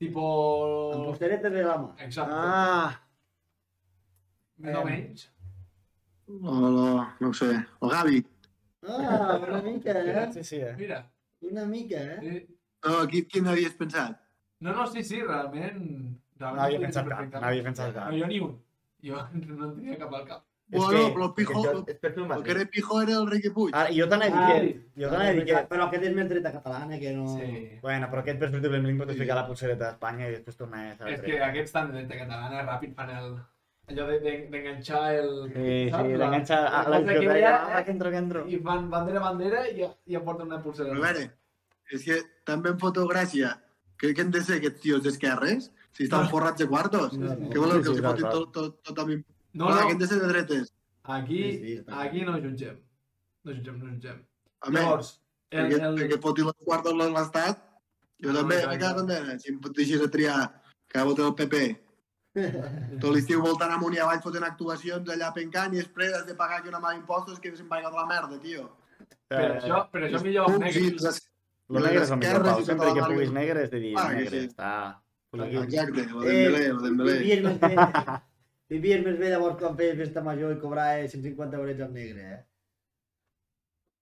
Tipo... Amb postereta de la mà. Exacte. Ah! Més o Em. menys. No, no, no ho sé. El Gavi. Ah, una mica, eh? Sí, sí, eh? Mira. Una mica, eh? Sí. No, qui, quin havies pensat? No, no, sí, sí, realment... realment No havia pensat cap, no havia pensat cap. No, jo ni un. Jo no en tenia cap al cap. Bueno, que- però el Pijo, perfil el mateix. que era Pijo era el Riqui Puig. Ara, jo t'anava a dir que... Jo t'anava a dir que... Però aquest és més dreta catalana, que no... Sí. Bueno, però aquest presumiblement pot ficar la pulsereta d'Espanya i després tornar a És que aquests tan de dreta catalana ràpid fan el... Allò de- de- d'enganxar el... Sí, sí, l'enganxa a la que discoteca. Ah, que entro, que entro. I fan bandera, bandera i ja, ja porten una pulsera. Però a veure, és que també em foto gràcia Què, què han de ser aquests tios d'esquerres? Si estan forrats de quartos. No, no. Què voleu, Sí, que els fotin tot, tot, tot a mi? No, no, que han de ser de dretes. aquí, Sí, sí, aquí no jutgem. No jutgem, no jutgem. A més, Llavors, el, perquè, el, perquè foti les quartos l'Estat, jo No, també no, me no. en Déu. Si em deixis a triar que votar el PP, tot l'estiu voltant amunt i avall fotent actuacions allà pencant i després has de pagar aquí una mà d'impostos que se'n va de la merda, tio. per Eh, això, per això millor i negres. les- Lo negre és el millor, Pau. i Sempre tota que puguis marca. negre és de dir Ah, que negre. sí. Està... Exacte, lo Eh, Dembélé, lo Dembélé. Vivies més bé, vivies més bé llavors quan feies festa major i cobrar 150 eurets al negre, eh?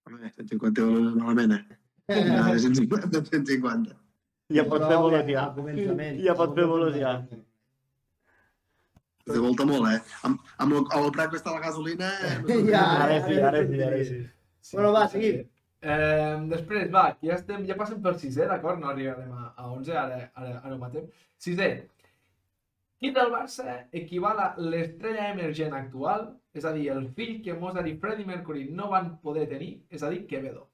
Home, 150 euros malament, eh? De 150 150. Ja pots fer començament. Ja pots fer al De volta molt, eh? Amb, amb, el, amb el preu que està la gasolina... Eh, no. Ja, Ara sí, ara sí, ara sí. Bueno, va, seguim. Eh, després, va, ja, estem, ja passem per sisè, d'acord? No arribarem a, a 11, ara, ara, ara ho matem. Sisè. Qui del Barça equival a l'estrella emergent actual, és a dir, el fill que Mozart i Freddie Mercury no van poder tenir, és a dir, Quevedo.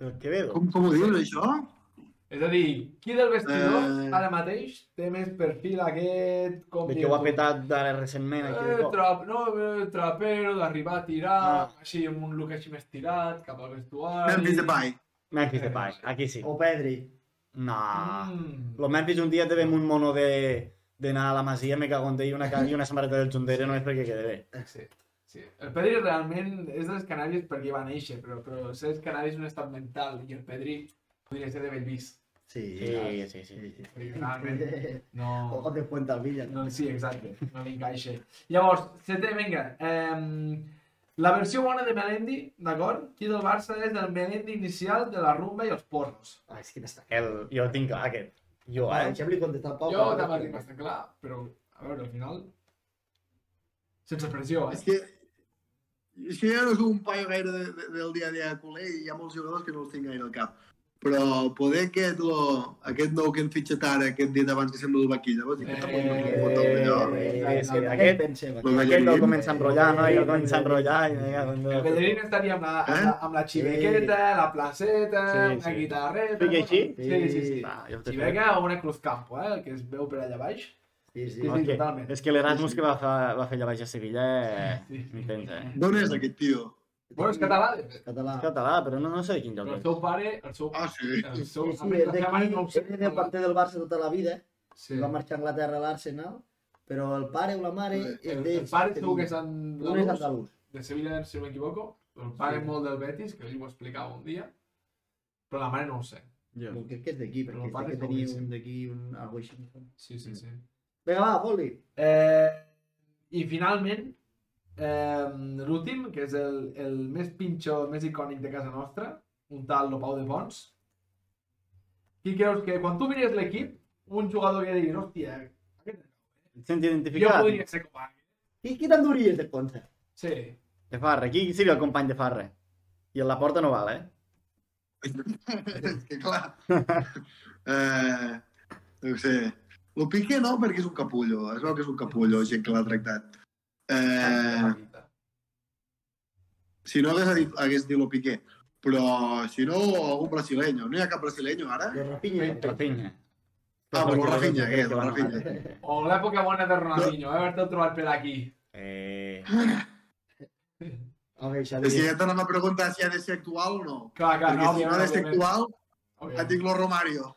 El Quevedo. Com, com ho dius, això? És a dir, qui del vestidor Eh. ara mateix té més perfil aquest... Com De que ho ha petat ara recentment aquí de Eh, trap, no, eh, trapero, d'arribar a tirar, Ah. així amb un look així més tirat, cap al vestuari... Memphis Depay. Memphis Depay, aquí sí. O Pedri. No. Mm. Lo Memphis un dia te ve un mono de d'anar a la masia, me cago en i una, i una samarreta del Jundere només perquè quede bé. Sí, sí. El Pedri realment és de les Canàries perquè va néixer, però, però ser les Canàries és un estat mental i el Pedri podria ser de Bellvís. Sí, Sí, sí, sí. sí. Perquè realment no... O de Puente Alvilla, no? sí, exacte, no li encaixa. Llavors, setè, vinga. Eh, la versió bona de Melendi, d'acord? Qui del Barça és el Melendi inicial de la rumba i els pornos. Ah, és que n'està... El, jo tinc clar aquest. Jo, Ah, eh? Deixem-li contestar al Pau. Jo també tinc bastant clar, però, a veure, al final... Sense pressió, És eh? que, és que jo no soc un paio gaire de, de, del dia a dia a culer i hi ha molts jugadors que no els tinc gaire al cap. Però poder aquest, lo, aquest nou que han fitxat ara, aquest dia abans que sembla el vaquilla, vols dir que està molt Eh, eh, Eh, sí, aquest aquest- Bellerín. comença a enrotllar, no? I el comença a enrotllar i me cago en El Déu. Bellerín estaria amb la, amb la, amb la xivequeta, la placeta, Sí, una sí. guitarreta... Fica així? Sí, sí, sí. Va, Xiveca o una Cruz Campo, eh? El que es veu per allà baix. Sí, sí. Sí, totalment. És que l'Erasmus que va, fa, va fer allà baix a Sevilla eh, Sí. intens, eh? D'on és aquest tio? Bueno, és català, de fet. Català. És català, però no, no sé de quin lloc Però el és. seu pare, el seu... Ah, sí. El seu... Sí, és seva mare d'aquí, no sé. és de parte del Barça tota la vida, Sí. va marxar a Anglaterra a l'Arsenal, però el pare o la mare és El, de... el pare segur que és Un és andalús, andalús. de Sevilla, si no m'equivoco. El pare Sí. molt del Betis, que li ho explicava un dia. Però la mare no ho sé. Jo. Però crec que és d'aquí, perquè el pare sé que és tenia un d'aquí, un... algo així. Sí, sí, sí. Vinga, va, fot-li. Eh, I finalment, eh, l'últim, que és el, el més pinxo, el més icònic de casa nostra, un tal Lopau de Pons. Qui creus que quan tu mires l'equip, un jugador que diguis, hòstia, aquest... Et sents jo identificat? podria ser com aquest. Qui, qui t'enduries de Ponce? Sí. De Farre. Qui seria el company de Farre? I en la porta no val, eh? és que clar... Eh, no ho sé. El Piqué no, perquè és un capullo. Es veu que és un capullo, gent que l'ha tractat. Eh, si no hagués dit, hagués dit lo Piqué. Però si no, algun brasileño. No hi ha cap brasileño ara? De Rafinha. Rafinha. Ah, però el Rafinha, què? van- Rafinha. O l'època bona de Ronaldinho, eh? haver-te trobat per aquí. Eh... Ok, És Xavi. que ja t'anava a preguntar si ha de ser actual o no. Clar, clar, Perquè no, si no ha de ser actual. Et dic lo Romario.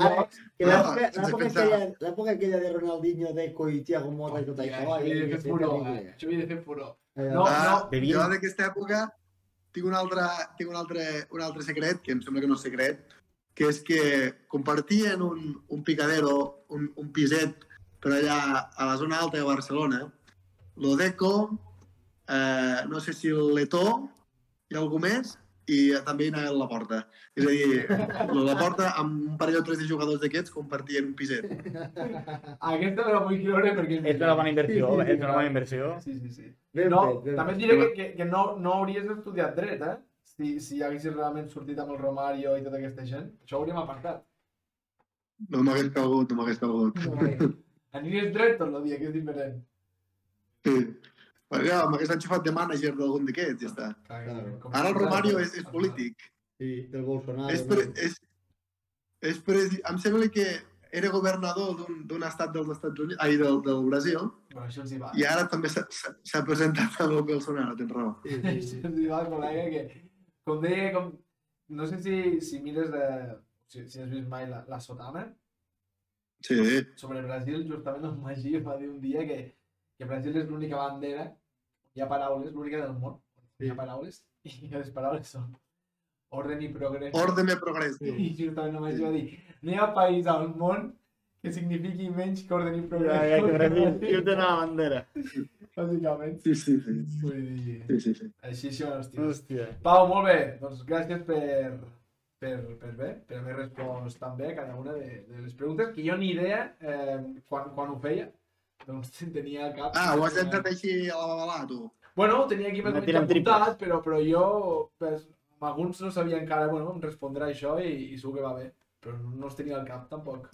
Ara, que l'època aquella, de Ronaldinho, Deco i Thiago Motta i tot això. això havia de fer furor? Això havia de fer furor. No, no, Jo d'aquesta època tinc un altre, tinc un altre, un altre secret, que em sembla que no és secret, que és que compartien un, un picadero, un, un piset per allà a la zona alta de Barcelona, lo Deco, eh, no sé si el Letó i algú més, i també hi anava la porta. És a dir, la porta amb un parell o tres de jugadors d'aquests compartien un piset. Aquesta me la vull creure perquè... És una bona inversió, Sí, sí, sí. és una bona inversió. Sí, sí, sí. Ben No, fet, ben també et diré que, que, que no, no hauries estudiat dret, eh? Si, si haguessis realment sortit amb el Romario i tota aquesta gent, això ho hauríem apartat. No m'hagués calgut, no m'hagués calgut. Aniries dret tot el dia, que és diferent. Sí. Perquè m'hagués enxufat de mànager d'algun d'aquests, ja està. Claro. com- Ara el Romario és, és polític. Sí, del Bolsonaro. És, pre, és, és presi... Em sembla que era governador d'un d'un estat dels Estats Units, ai, del, del Brasil, Bueno, això els hi va. i ara també s'ha- presentat amb el Bolsonaro, tens raó. Sí, sí, Això sí. ens hi va, col·lega, que... Com deia, com... No sé si, si mires de... Si, si has vist mai la, la sotana, Sí, sobre Brasil, justament el Magí va dir un dia que, que Brasil és l'única bandera, hi ha paraules, l'única del món, hi ha paraules, i les paraules són orden i progrés. ordre i progrés. I justament el Magí va dir, no hi ha país al món que signifiqui menys que orden i progrés. Ja, que Brasil, jo tenen la bandera. Bàsicament. Sí, sí, sí. Vull dir, sí, sí, sí. així són els tios. Hòstia. Pau, molt bé. Doncs gràcies per, per, per bé, per haver respost tan bé a cada una de, de les preguntes, que jo ni idea eh, quan, quan ho feia. Doncs tenia cap... Ah, ho has entrat així a la babalà, tu? Bueno, ho tenia aquí més o menys apuntat, però, però jo, pues, alguns no sabia encara, bueno, em respondrà això i, i segur que va bé. Però no els tenia al cap, tampoc.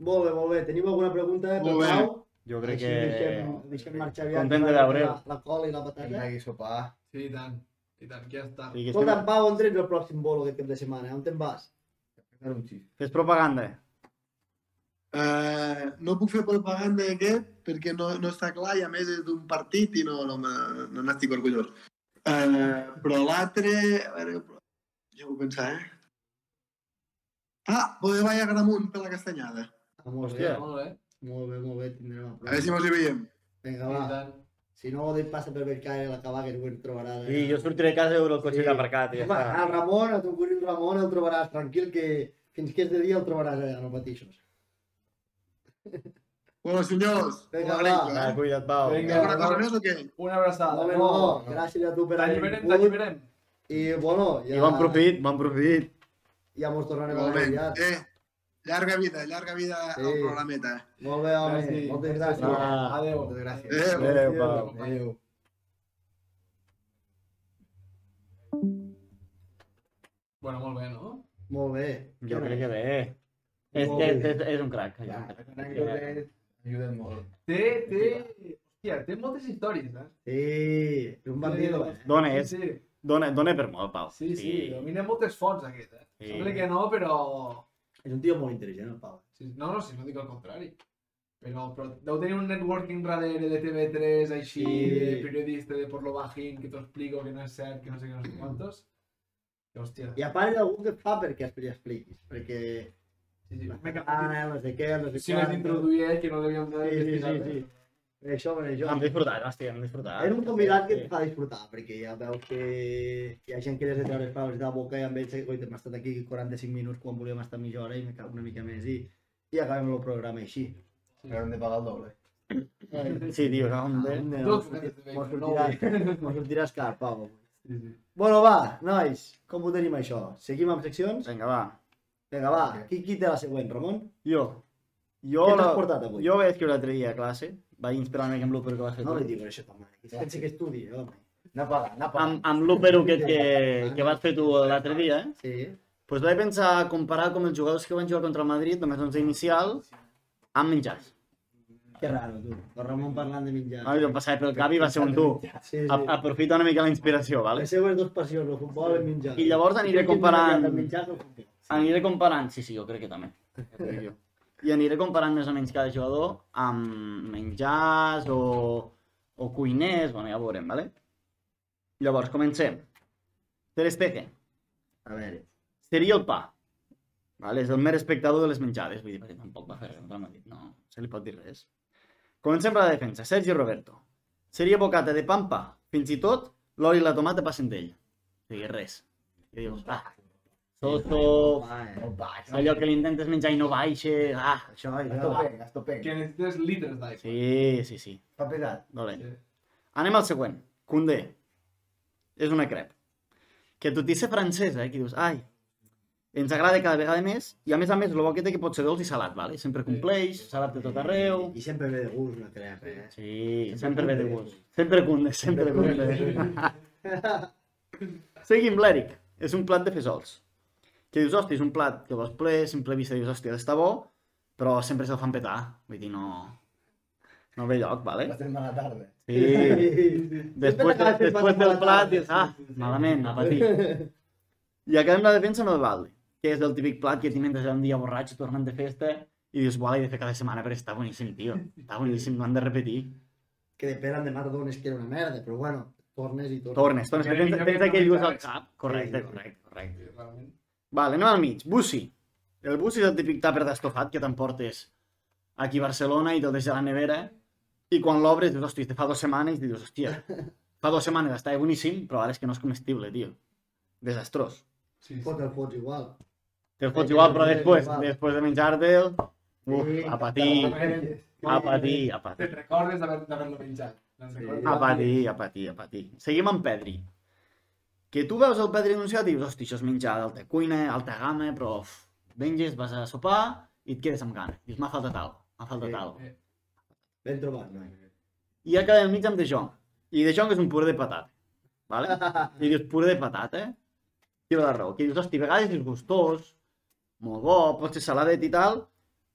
Molt bé, molt bé. Tenim alguna pregunta per Molt bé. Pau? Jo crec Així que... Deixem, deixem marxar aviat. Content de que veure'l. La, la cola i la Vinga, patata. aquí a sopar. Sí, i tant. I tant, que ja està. Sí, que Escolta, estem... Pau, on tens el pròxim bolo aquest cap de setmana? On te'n vas? Fes propaganda. Uh, no puc fer propaganda d'aquest perquè no, no està clar i a més és d'un partit i no, no, no n'estic orgullós. Uh, però l'altre... A veure, ja ho pensar, eh? Ah, poder ballar a Gramunt per la castanyada. Ah, molt Hòstia. bé. Molt bé. Molt bé, molt bé. Tindrem a A veure si mos hi veiem. Vinga, va. tant. Si no, et passa per Belcaire a l'acabar, que ho trobaràs. Sí, jo sortiré de casa i veuré el cotxe Sí. aparcat i ja Home, està. el Ramon, a ton cosí Ramon, el trobaràs tranquil, que fins que és de dia el trobaràs allà, no patixos. Bueno, senyors, Vinga, bona nit, va. Va, eh? cuida't, Pau. Vinga. Alguna cosa més o què? Una abraçada. Molt bé, no, gràcies a tu per haver T'alliberem, vingut. t'alliberem. I, bueno, ja... I bon profit, bon profit. Ja mos tornarem a Molt bé. veure aviat. Eh, llarga vida, llarga vida Sí. al programeta. Molt bé, home. Gràcies. Moltes gràcies. Va. Adéu. Moltes gràcies. Eh, Adéu, Pau. Adéu. Bueno, molt bé, no? Molt bé. Jo crec que bé. És, és, és, és un crac. Ja, És un les crac. anècdotes ajuden molt. Té, té... Hòstia, té moltes històries, eh? Sí, és un bandido? Dona, és, Sí, sí. dona, dona per molt, Pau. Sí, sí, domina moltes fonts aquest, eh? Sí. Sembla que no, però... És un tio molt intel·ligent, el Pau. Sí, no, no, si no dic el contrari. Però, però deu tenir un networking darrere de TV3, així, Sí. de periodista de por lo bajín, que t'ho explico, que no és cert, que no sé què, no sé quantos. Que, hòstia, I a part hi ha algú que fa perquè li expliquis, perquè sí, sí. catalana, no sé què, no sé Si les introduïa que no l'havíem de Sí, sí, sí, sí. Per això, per això. Hem disfrutat, hòstia, hem disfrutat. És un convidat que Sí. et fa disfrutar, perquè ja veus que hi ha gent que des de treure les paraules de la boca i amb ells, oi, hem estat aquí 45 minuts quan volíem estar mitja hora i me cago una mica més i, i acabem el programa així. Però hem de pagar el doble. Sí, tio, no, Ah, de... de- sortirà- vinga, mos sortirà, mos sortiràs car, Pau. Sí, sí. Bueno, va, nois, com ho tenim això? Seguim amb seccions? Vinga, va. Vinga, va, qui, qui té la següent, Ramon? Jo. Jo, Què t'has portat avui? jo vaig escriure l'altre dia a classe, vaig inspirar-me amb l'úper que vas fer No li dic això que es pensa que estudi, home. Anar a pagar, anar a pagar. Amb, amb l'úper aquest que, que vas fer tu l'altre dia, Sí. doncs vaig pensar comparar com els jugadors que van jugar contra el Madrid, només 11 inicial, amb menjars. Que raro, tu. El Ramon parlant de menjar. No, jo em passava pel cap i va ser un tu. Sí, sí. A, aprofita una mica la inspiració, vale? Les seues dues passions, el futbol i el menjar. I llavors aniré comparant- El menjar el futbol? Aniré comparant, sí, sí, jo crec que també. Jo. I aniré comparant més o menys cada jugador amb menjars o, o cuiners, bueno, ja ho veurem, vale? Llavors, comencem. Ter Stegen A veure. seria el pa. Vale? És el mer espectador de les menjades, vull dir, perquè tampoc va fer res Madrid, no se li pot dir res. Comencem per la defensa. Sergi Roberto. Seria bocata de pampa. Fins i tot l'oli i la tomata passen d'ell. O sigui, res. I dius, ah, eh. No baix. allò que li intentes menjar i no baixa, ah, Això, això. peng, gasto peng. Que necessites litres d'aigua. sí, sí, sí, Fa pesat. dolent. Sí. Anem al següent. Condé. És una crep. Que tot i ser francesa, eh, que dius, ai, ens agrada cada vegada més, i a més a més, el bo que té que pot ser dolç i salat, vale? Sempre compleix, salat de tot arreu, I sempre ve de gust una crep, eh? sí, sempre ve de gust. Sempre cunde, sempre cunde. Seguim, l'Eric. És un plat de fesols. Que dius, hòstia, és un plat que vols ple, simple vista, dius, hòstia, està bo, però sempre se'l fan petar. Vull dir, no... No ve lloc, vale? La setmana tarda. Sí. Després, fent després del plat, dius, ah. Malament, a patir. I acabem la defensa no de Valde, que és el típic plat que t'hi mentres un dia borratx tornant de festa i dius, buah, l'he de fer cada setmana perquè està boníssim, tio. Està boníssim, no han de repetir. Que depèn de Mardones que era una merda, però bueno, tornes i tornes. Tornes, tornes, que tens, aquell gust al cap. Correcte, correcte, correcte. Vale, anem al mig. Bussi. El bussi és el típic tàper d'estofat que t'emportes aquí a Barcelona i te'l deixes a la nevera i quan l'obres dius, hòstia, te fa dues setmanes i dius, hòstia, fa dues setmanes estava boníssim, però ara és que no és comestible, tio. Desastrós. Sí, sí. Pot el fots igual. Te'l fots igual, però després, després de menjar-te'l, uf, a patir, a patir, a Te'n patir. recordes d'haver- d'haver-lo menjat. Te'n recordes? A patir, a patir, a patir. Seguim amb Pedri. Que tu veus el Pedri anunciat i dius, hosti, això és menjar d'alta cuina, alta gamma, però uf, venges, vas a sopar i et quedes amb gana. Dius, m'ha faltat cosa, m'ha faltat alguna cosa. Eh, Ben trobat, no? I acabem mig amb De Jong. I De Jong és un puré de patata. Vale? I dius, puré de patata? Tira la raó. Que dius, hosti, a vegades és gustós, molt bo, pot ser saladet i tal,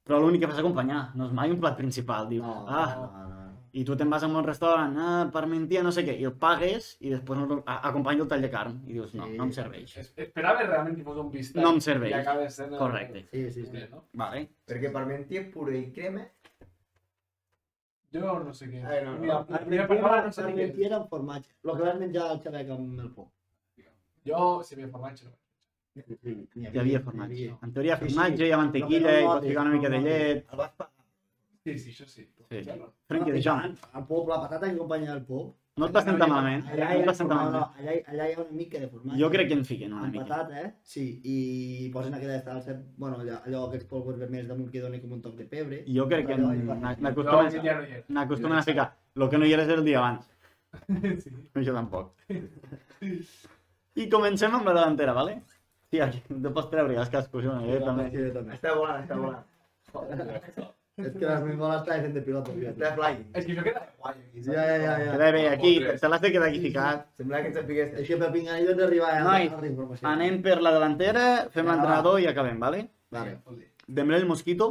però l'únic que fas acompanyar, no és mai un plat principal. Dius, No, ah, no, no. I tu te'n vas a un restaurant, ah, parmentia, no sé què, i el pagues i després no, a- acompanya el tall de carn. I dius, no, Sí. no em serveix. es- Esperava realment que fos un bistec. No em serveix. I acaba sent... el- Correcte. Sí, sí, sí. No? Vale. Perquè parmentier puré i crema... Jo no sé què. Ai, no, no. Mira, la primera paraula no sé què. Parmentiera amb formatge. Lo que vas menjar al xavec amb el por. Jo, si havia formatge, no. Hi havia formatge. En teoria, Sí, sí. formatge, hi ha mantequilla, No, no, i no, pots ficar una mica de no, no. llet. El vas pagar. Sí, sí, això sí. Sí. Claro. Frenkie de Jong. El pop, la patata que acompanya el pop. No et va sentar malament. Allà, No et hi va ha, sentar no, allà, allà hi ha una mica de formatge. Jo crec que en fiquen una Amb mica. patata, eh? Sí, i posen aquella salsa, bueno, allò, allò aquests polvos vermells damunt que donen com un toc de pebre. Jo crec que n'acostumen a ficar. El que no hi era és el dia abans. Sí. Jo tampoc. I comencem amb la delantera, vale? Sí, aquí, te pots treure els cascos, jo, jo també. Sí, jo també. Està volant, està volant. És que les meves boles estaven fent de pilot. Està flying. És que això queda guai aquí. Ja, ja, ja, ja. Queda bé, aquí, te l'has de quedar aquí ficat. Sembla que ens sapigués. És que per pinganillos d'arribar a Nois, altra informació. Anem per la delantera, fem l'entrenador i acabem, vale? Vale, Dembélé Mosquito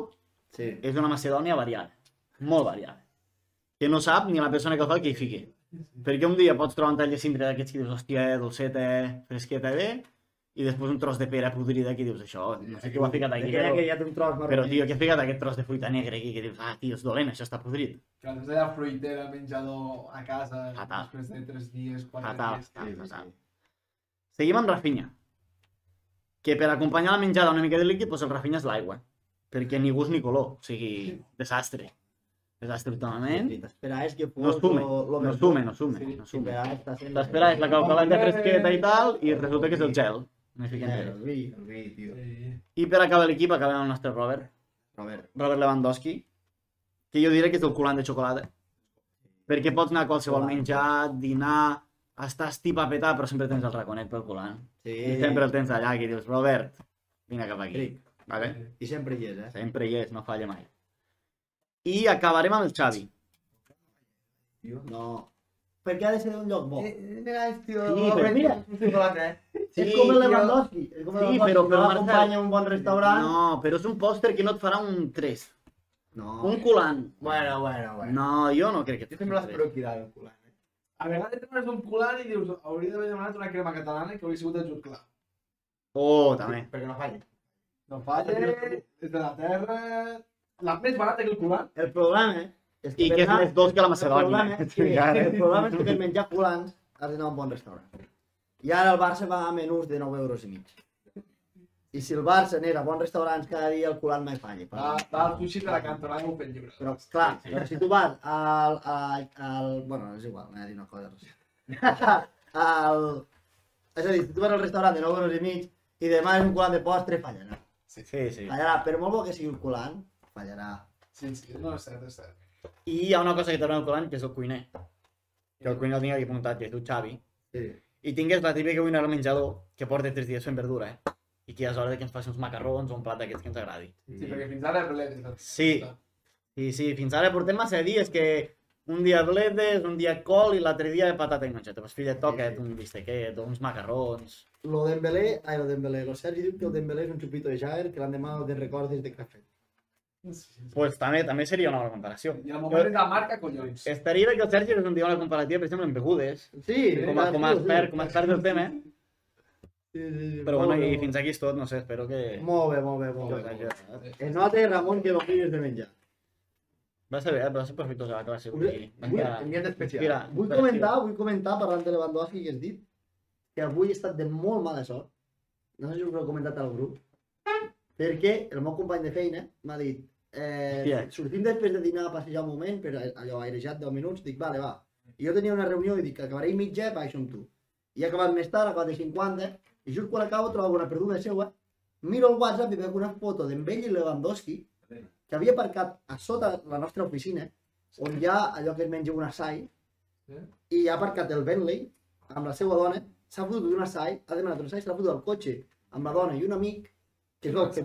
sí. és una Macedònia variada, molt variada. Que no sap ni la persona que el fa que hi fiqui. Perquè un dia pots trobar un tall de cintre d'aquests que dius, hòstia, dolceta, fresqueta bé, i després un tros de pera podrida que dius, això, no sé qui ho ha ficat aquí, Aquella però, que ja té un tros marró. però tio, que ha ficat aquest tros de fruita negra aquí, que dius, ah, tio, és dolent, això està podrit. Que després allà fruitera, menjador a casa, Fatal. després de tres dies, quatre Fatal, dies. fatal, fatal. sí. Seguim amb Rafinha. Que per acompanyar la menjada una mica de líquid, doncs el Rafinha és l'aigua. Perquè ni gust ni color. O sigui, desastre. Desastre totalment. Sí, T'esperaves que fos... No sume, lo- lo no sume, no sume, Sí, no sume. la Coca-Cola fresqueta i tal, i resulta que és el gel. No fiquem Eh, res. el. El tio. Sí. I per acabar l'equip acabem el nostre Robert, Robert. Robert Lewandowski, que jo diré que és el culant de xocolata. Perquè pots anar a qualsevol menjar, dinar, estàs tip a petar, però sempre tens el raconet pel culant. Sí. I sempre el tens allà, que dius, Robert, vine cap aquí. Cric. Vale? I sempre hi és, eh? Sempre hi és, no falla mai. I acabarem amb el Xavi. No. Perquè ha de ser d'un lloc bo. Eh, mira, tio. Sí, però mira. Un xocolata, eh? és com el tio. Lewandowski. És com el Sí, Lewandowski. però- però, no Marcel, l'acompanya a un bon restaurant. No, però és un pòster que no et farà un 3. No. Un culant. Bueno, bueno, bueno. No, jo no crec que et Jo faci sempre un 3. l'espero aquí dalt, el culant. Eh? A vegades demanes un culant i dius, hauria d'haver demanat una crema catalana que hauria sigut el Jut Clar. Oh, també. Perquè no falli. No falla, és de la terra... La més barata que el culant. El problema és I per que és anar- més dolç que la El problema Macedònia. és que, el problema és que per menjar culants has d'anar a un bon restaurant. I ara el Barça va a menús de 9 euros i mig. I si el Barça anés a bons restaurants cada dia, el culant mai falla. Va, va al sushi de la cantonada i m'ho fent lliure. Però, clar, però si tu vas al... al, al bueno, és igual, m'he dit una cosa. al, és a dir, si tu vas al restaurant de 9 euros i mig i demanes un culant de postre, fallarà. Sí, sí. Fallarà, per molt bo que sigui el culant, fallarà. Sí, sí, no, és cert, és cert. I hi ha una cosa que t'agrada el culant, que és el cuiner. Que el cuiner el tinc aquí apuntat, que es diu Xavi. Sí. I tingués la típica cuina al menjador, que porta 3 dies fent verdura, eh? I que ja és hora de que ens faci uns macarrons o un plat d'aquests que ens agradi. Sí, perquè fins ara bledes. Sí. Sí, sí, fins ara portem massa dies que un dia bledes, un dia col i l'altre dia patata i mongeta. Pues filla, toca't Sí, sí. un bistequet o uns macarrons. Lo Dembélé, ai, lo Dembélé, lo Sergi diu que el Dembélé és un xupito de Jair que l'endemà no te'n recordes de fet. Pues també, també seria una bona comparació. I al moment de la marca, collons. Estaria bé que el Sergi ens en digui una comparativa, per exemple, en begudes, Sí, com a, com a expert, com a expert del tema, Sí, sí, sí. però Molt bueno, bé, i molt fins aquí és tot, no sé, espero que... bé. Molt bé, molt bé, molt que bé. Es nota, Ramon, que m'obligues de menjar. Va ser bé, va ser profitosa la classe. Vull Enviat especial. Mira, Vull comentar, vull comentar, parlant de Lewandowski, que has dit, que avui he estat de molt mala sort. No sé si us ho he comentat al grup. Perquè el meu company de feina m'ha dit eh, Hòstia. sortim després de dinar a passejar un moment, per allò airejat 10 minuts, dic, vale, va. I jo tenia una reunió i dic, acabaré a mitja, baixo amb tu. I he acabat més tard, a 4 de 50, i just quan acabo trobo una perduda seva, miro el WhatsApp i veig una foto d'en i Lewandowski, que havia aparcat a sota la nostra oficina, on hi ha allò que es menja un assai, Sí. i ha aparcat el Bentley amb la seva dona, s'ha fotut un assai, ha demanat un assai, s'ha fotut al cotxe amb la dona i un amic, que es veu que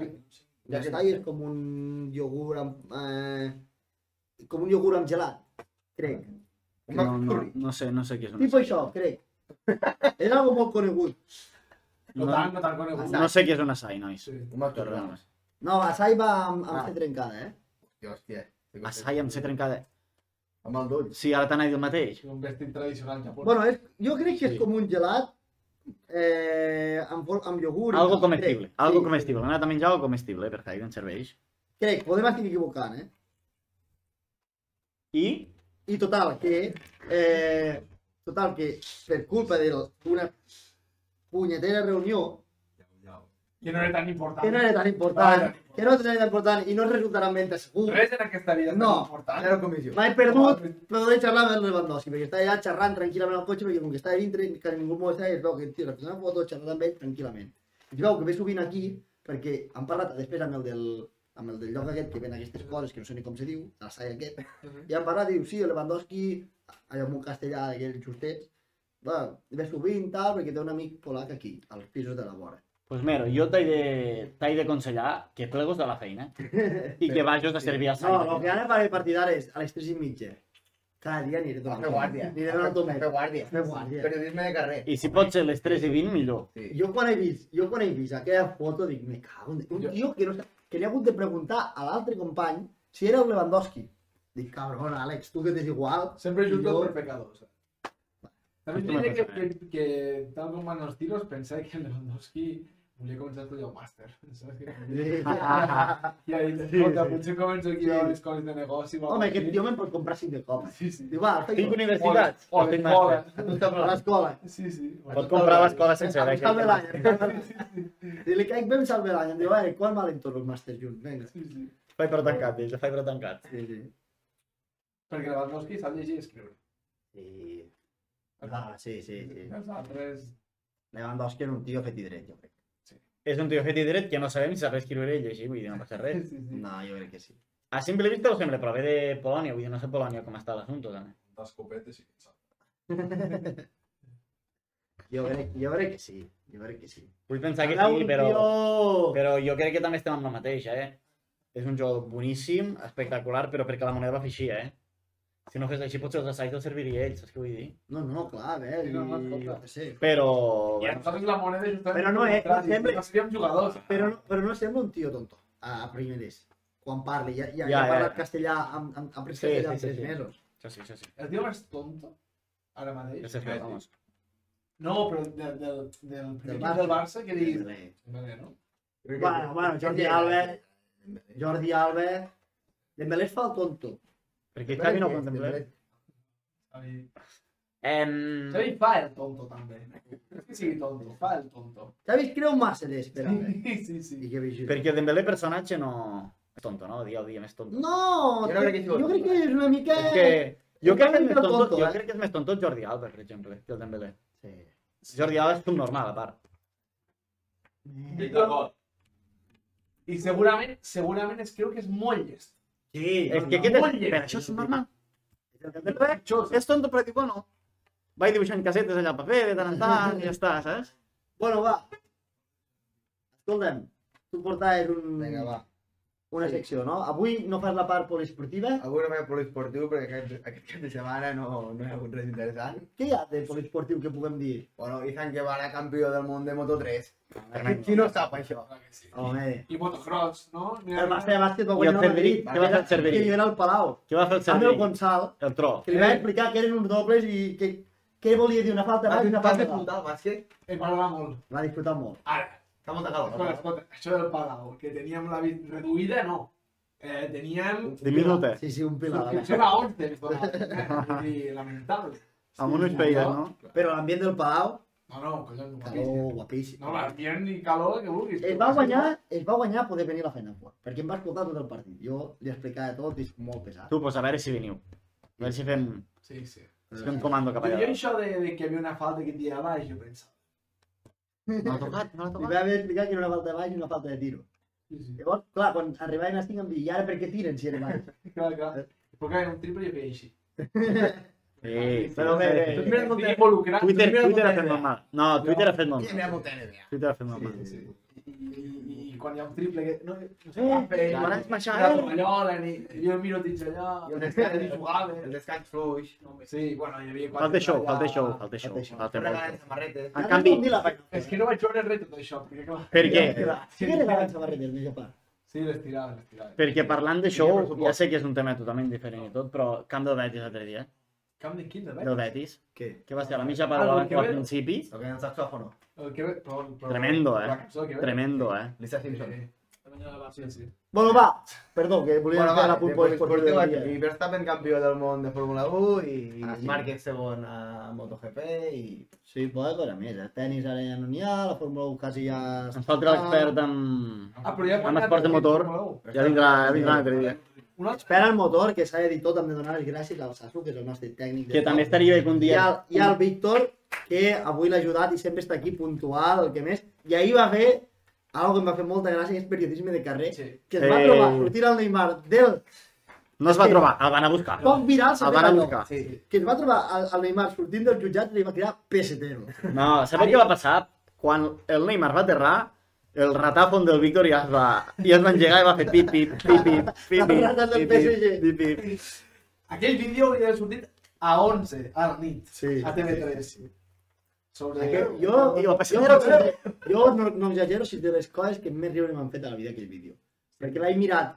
l'assai és com un iogurt amb... Eh, com un iogurt amb gelat, crec. No, no, no sé, no sé què és una... Tipo això, crec. és algo molt conegut. No No, tant, no tan conegut. no sé què és un assai, nois. Sí. Perdona'm. No, assai va amb, amb Ah. ser trencada, eh? Hòstia, hòstia. Assai amb ser trencada. Amb el d'ull. Sí, ara t'han dit el mateix. Un vestit tradicional japonès. Bueno, és, jo crec que és Sí. com un gelat eh, amb, amb iogurt. Algo comestible, crec. algo Sí, comestible. Hem anat a menjar algo comestible, perfecte, ens serveix. Crec, podem estar equivocant, eh? I I total, que... Eh, total, que per culpa d'una punyetera reunió, Que no era tan important. que no era tan important, que no era tan important i no resultarà ment segur, Res en aquesta vida No. tan important. Zero comissió. m'he perdut poder xerrar amb el Lewandowski, perquè estava allà xerrant tranquil·lament al cotxe, perquè com que estava dintre, que ningú m'ho estava, es veu que, tio, la foto xerrant amb ell tranquil·lament. I es veu que ve sovint aquí, perquè han parlat després amb el del, amb el del lloc aquest que ven aquestes coses, que no sé ni com se diu, el sai aquest, i han parlat i diu, sí, el Lewandowski, allò en un castellà d'aquells justets, va, ve sovint, tal, perquè té un amic polac aquí, als pisos de la vora. Pues mira, jo t'he de, t'he d'aconsellar que plegos de la feina i que vagis a servir al No, el Sant. que ara faré partir d'ara és a les 3 i mitja. Cada dia aniré A fer guàrdia. Aniré donant tomet. Fer guàrdia. Fer guàrdia. Periodisme de carrer. I si pot ser les 3 i 20, millor. Sí. Jo quan he vist, jo quan he vist aquella foto dic, me cago en... Un tio que no que li ha hagut de preguntar a l'altre company si era el Lewandowski. Dic, cabrón, Àlex, tu que t'és igual. Sempre juntos Jo- por pecadors. També Esto me diré que, que, que, tal com van els tiros, pensava que Lewandowski volia començar a estudiar un màster. Saps què? I ha dit, Sí, escolta, potser començo aquí Sí. a les coses de negoci. o Home, aquest tio me'n pot comprar 5 de cop. Sí, sí. Diu, va, Tinc feia universitats. O tinc l'escola. l'escola. Sí, sí. Pot comprar l'escola sencera. Em salve l'any. I li caic bé, em salve l'any. Em diu, eh, quan valen tots els màsters junts? Vinga. Sí, sí. Fai per tancat, ells, fai per tancat. Sí, sí. Perquè Lewandowski sap llegir i escriure. Sí. Ah, sí, sí, sí. Els altres... Lewandowski era un tio fet i dret, jo crec. És un tio fet i dret que no sabem si sap escriure i llegir, vull dir, no passa Sí, res. sí, sí. No, jo crec que sí. A simple vista ho sembla, però ve de Polònia, vull dir, no sé Polònia com està l'assumpte, també. D'escopeta sí que sap. Jo crec, jo crec que sí. Jo crec que sí. Vull pensar que sí, però, però jo crec que també estem amb la mateixa, eh? És un joc boníssim, espectacular, però perquè la moneda va fer així, eh? Si no fes així, potser els assaigs els serviria a ells, saps què vull dir? No, no, clar, eh? Sí, no, no, sé. Però... I a Bueno, nosaltres la moneda justament... Però no, eh, contrari, sempre- No seríem jugadors. Però, no- però no sembla un tio tonto, a, a primeres. Quan parli, ja, ja, ja, Ja, ha ja, parlat castellà, amb, amb, amb Sí, castellà sí, en sí, tres sí. mesos. això sí, això sí. El tio més tonto, ara mateix. Ja sé fer, vamos. No, però de, del, del primer Del del Barça, que diguis... Dembélé. Dembélé, no? Bueno, bueno, Jordi Alba, Jordi Alba... Dembélé es fa el tonto. Perquè Xavi no contempla. Xavi... Em... Xavi fa el tonto, que sigui tonto, fa el tonto. Xavi es creu massa d'espera. Sí, sí, sí. I. Perquè Dembélé personatge no... És tonto, no? Dia al dia més tonto. No, Jo crec que jo crec que és una mica... És que... Jo crec que és més Tonto, tonto, jo eh? crec que és més tonto el Jordi Alba, per exemple, que el Dembélé. Sí. Jordi Alba és subnormal, a part. D'acord. I segurament, segurament es creu que és molt llest. Sí, És no, que no. aquest és... molt llest. Per això és subnormal. El Dembélé, Xos. És tonto, però dic, bueno, vaig dibuixant casetes allà al paper de tant en tant i ja està, saps? Bueno, va. Escolta'm, tu portaves un... Vinga, va. Una secció, no? Avui no fas la part poliesportiva. Avui no vaig poliesportiu perquè aquest, aquest cap de setmana no, no hi ha hagut res interessant. Què hi ha de poliesportiu que puguem dir? Bueno, Izan Guevara, campió del món de Moto3. Tremendo. Qui no sap això? Que sí. Home, I motocross, no? El Barça de bàsquet va I el guanyar el? Madrid. Què va fer el Cerveri? Que hi era al Palau. Què va fer el Amb el? Gonçal, El tro. que li va explicar que eren uns dobles i que, què volia dir una falta baix i una falta disfrutar dalt. el bàsquet? Em m'agrada molt. Va disfrutar molt. Ara, Està molta escolta, calor. escolta, això del Palau, que teníem la vida reduïda, no. Eh, teníem... Diminuta. Sí, sí, un pilar. Subscripció a 11, ens donaven, eh? Dir, lamentable. Amb un peies, no? Però l'ambient del Palau, No, no, collons, calor guapíssim. guapíssim. No, l'ambient i calor que vulguis. Es va guanyar, es va guanyar poder venir a la feina perquè em va escoltar tot el partit. Jo li explicava tot i és molt pesat. Tu, pues a veure si veniu. A veure si fem, Sí, sí. si fem comando cap allà. jo això de, de que hi havia una falta que dia baix, jo pensava. No l'ha tocat, no l'ha Li tocat. va haver explicat que era una falta de baix i una falta de tiro. Sí, sí. Llavors, clar, quan arribaven a estic em deia, i ara per què tiren si era baix? Clar, clar. Perquè un triple jo feia així. Sí, Però bé. Tu mira com involucrat. Twitter, mira Twitter ha fet molt mal. No, Twitter ha fet molt Qui mira mal. molta NBA? Twitter ha fet molt mal. Sí, sí. I, i, I quan hi ha un triple que... No, no sé Eh, has ni marxat, la eh? tovallola, ni... Jo el miro dins allà, I el descans, jugava. el descans fluix. Sí, bueno, hi havia... Falta show, allà- falta show, falta show. Falta show. Falta Regalen molt. samarretes. En Ara canvi, És que no vaig veure res tot això, perquè clar... per què? Sí que regalen samarretes, més a part. Sí, les tirava, les tirava. Perquè parlant de show, pressupost. ja sé que és un tema totalment diferent i tot, però camp del Betis l'altre dia, Camp de quin, de del Betis, Què? que va ser a la mitja part Ah, la el que ve- principi, el saxòfono. El que ve... Però, però, Tremendo, eh? La cançó tremendo, eh? Lisa Simpson. Sí. Sí, sí. Bueno, va, perdó, que volia Bueno, va, la de punt poliesportiu del poliesportiu, dia. i Verstappen campió del món de Fórmula 1 i Ah, sí? Márquez segon a MotoGP i... Sí, poca cosa més, eh? Tenis ara ja no n'hi ha, la Fórmula 1 quasi ja... Ens falta l'expert en... Ah, però ja Amb esports de motor. Ja vindrà, ja vindrà l'altre dia. Un altre... Espera el motor, que s'ha de dir tot, hem de donar les gràcies al Sasu, que és el nostre tècnic. de Que també estaria bé que un I dia... al, I al Víctor, que avui l'ha ajudat i sempre està aquí puntual, el que més. I ahir va fer algo que em va fer molta gràcia, que és periodisme de carrer, Sí. que es va Eh. trobar sortir al Neymar del No es va trobar, el van a buscar. poc viral, s'ha El van a buscar. Sí. que es va trobar al, al Neymar sortint del jutjat i li va cridar pesetero. No, sabeu què va passar? Quan el Neymar va aterrar, el ratafon del Víctor ja es va, ja es va engegar i va fer pip, pip, pip, pip, pip, El pip, pip, PSG. pip, pip. Aquell vídeo hauria d'haver sortit a 11 a la nit, Sí. a TV3. Sobre... Aquell, jo, jo, jo, un jo no, no exagero si de les coses que més riure m'han fet a la vida aquell vídeo. Perquè l'he mirat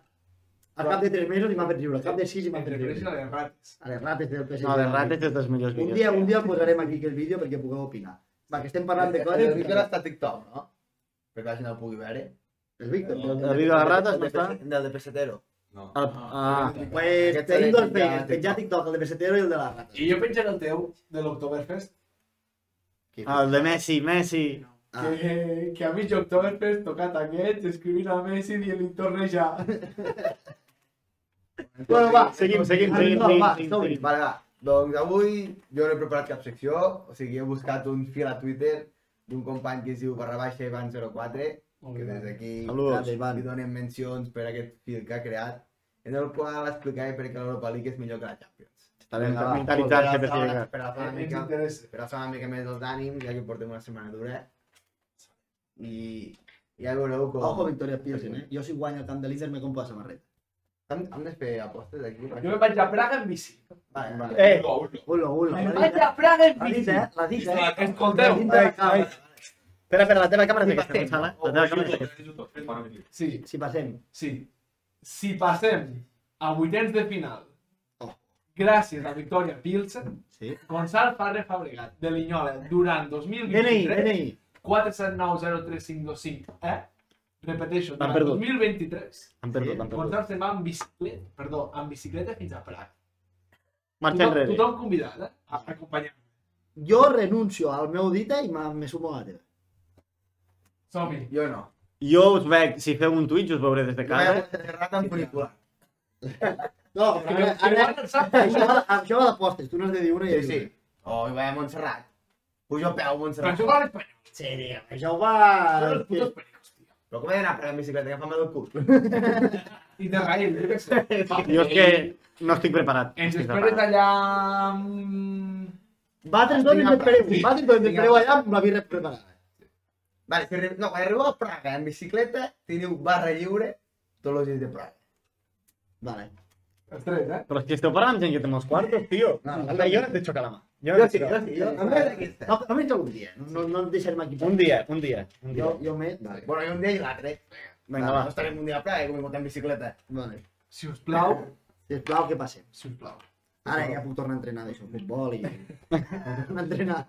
al cap de 3 mesos i m'ha fet riure, al cap de 6 i m'ha fet riure. les rates. A les rates del PSG. No, les rates és dels millors Un vídeos. dia, un dia el posarem aquí aquell vídeo perquè pugueu opinar. Va, que estem parlant de El coses... Víctor està a TikTok, no? Perquè la gent el pugui veure. El Víctor. El vídeo de les rates no està? de- Del de Pesetero. No. El, ah, Pues Aquest tenim dos a penjar TikTok, el de Pesetero i el de les rates. I jo penjaré el teu, de l'Octoberfest, el de Messi, Messi. Ah. que, que a mig Oktoberfest tocat aquest, escrivint a Messi i li torna ja. Bueno, va, Seguim, seguim, Ah, seguim, seguim, va, seguim, seguim. Vale, va. Doncs avui jo no he preparat cap secció, o sigui, he buscat un fil a Twitter d'un company que es diu barra baixa Ivan04, que des d'aquí Ivan. li donem mencions per aquest fil que ha creat, en el qual explicava per què l'Europa League és millor que la Champions. Està ben Vinga, va. mentalitzar-se per Per alçar- per alçar una mica per alçar una mica més els ànims, ja que portem una setmana dura. I ja veureu com... Ojo, Victoria Pilsen, eh? Jo si guanyo el camp de líder me compro la samarreta. Hem, hem de fer apostes aquí? Jo me'n vaig a Praga en bici. Vale, vale. Eh, Ulo, ulo. Me'n vaig dit, a Praga en L'ha dit, bici. eh? L'ha dit, eh? Escolteu. Espera, espera, la teva càmera és aquesta, Gonçala. La teva càmera és aquesta. Sí, Si passem. sí. Si passem a vuitens de final, Oh. gràcies a Victoria Pilsen, Sí. Gonçal Farre Fabregat, de Linyola, durant DNI, 2023, DNI. 4790355, eh? Repeteixo, durant perdut. 2023, Han perdut, han perdut. Se'n va amb bicicleta, perdó, amb bicicleta fins a Praga. Marxa Tothom, enrere. tothom convidat, eh? A acompanyar. Jo renuncio al meu dita i me sumo a la teva. Som-hi. Jo no. Jo us veig, si feu un Twitch us veuré des de Jo casa. a Serrat amb funicular. No, però ara, ara, això, va, això va d'apostes, tu n'has de dir una i Sí, jo sí. O hi vaig a Montserrat. Pujo a peu a Però Montserrat. això va a l'espanyol. Sí, digue'm, això ho Són va... els putos pericos, tio. Però com he d'anar a parar en bicicleta? Agafa'm del cul. I de raïl, jo què sé. Va, Jo és que no estic preparat. Ens Estic esperes preparat. allà... mm, Va tres dones de preu, sí. va tres dones de va. allà amb la birra preparada. Vale, si arri... no, quan arribeu a Praga en bicicleta, teniu barra lliure tots els dies de Praga. Vale. Els tres, eh? Però és que esteu parlant amb gent que té molts quartos, tio. No, no. Anda, jo no et xocar la mà. Jo, Jo no sí, jo sí, jo, a més d'aquesta. No, almenys algun dia. No, no deixarem aquí. Un dia, un dia. Un dia. Jo, jo me... Vale. Bueno, i un dia i l'altre. Vinga, No va. estarem un dia a Praga, com en bicicleta. vale. Si us plau, Sisplau, que passem. si us plau. Ara ja puc tornar a entrenar d'això, futbol i... a entrenar.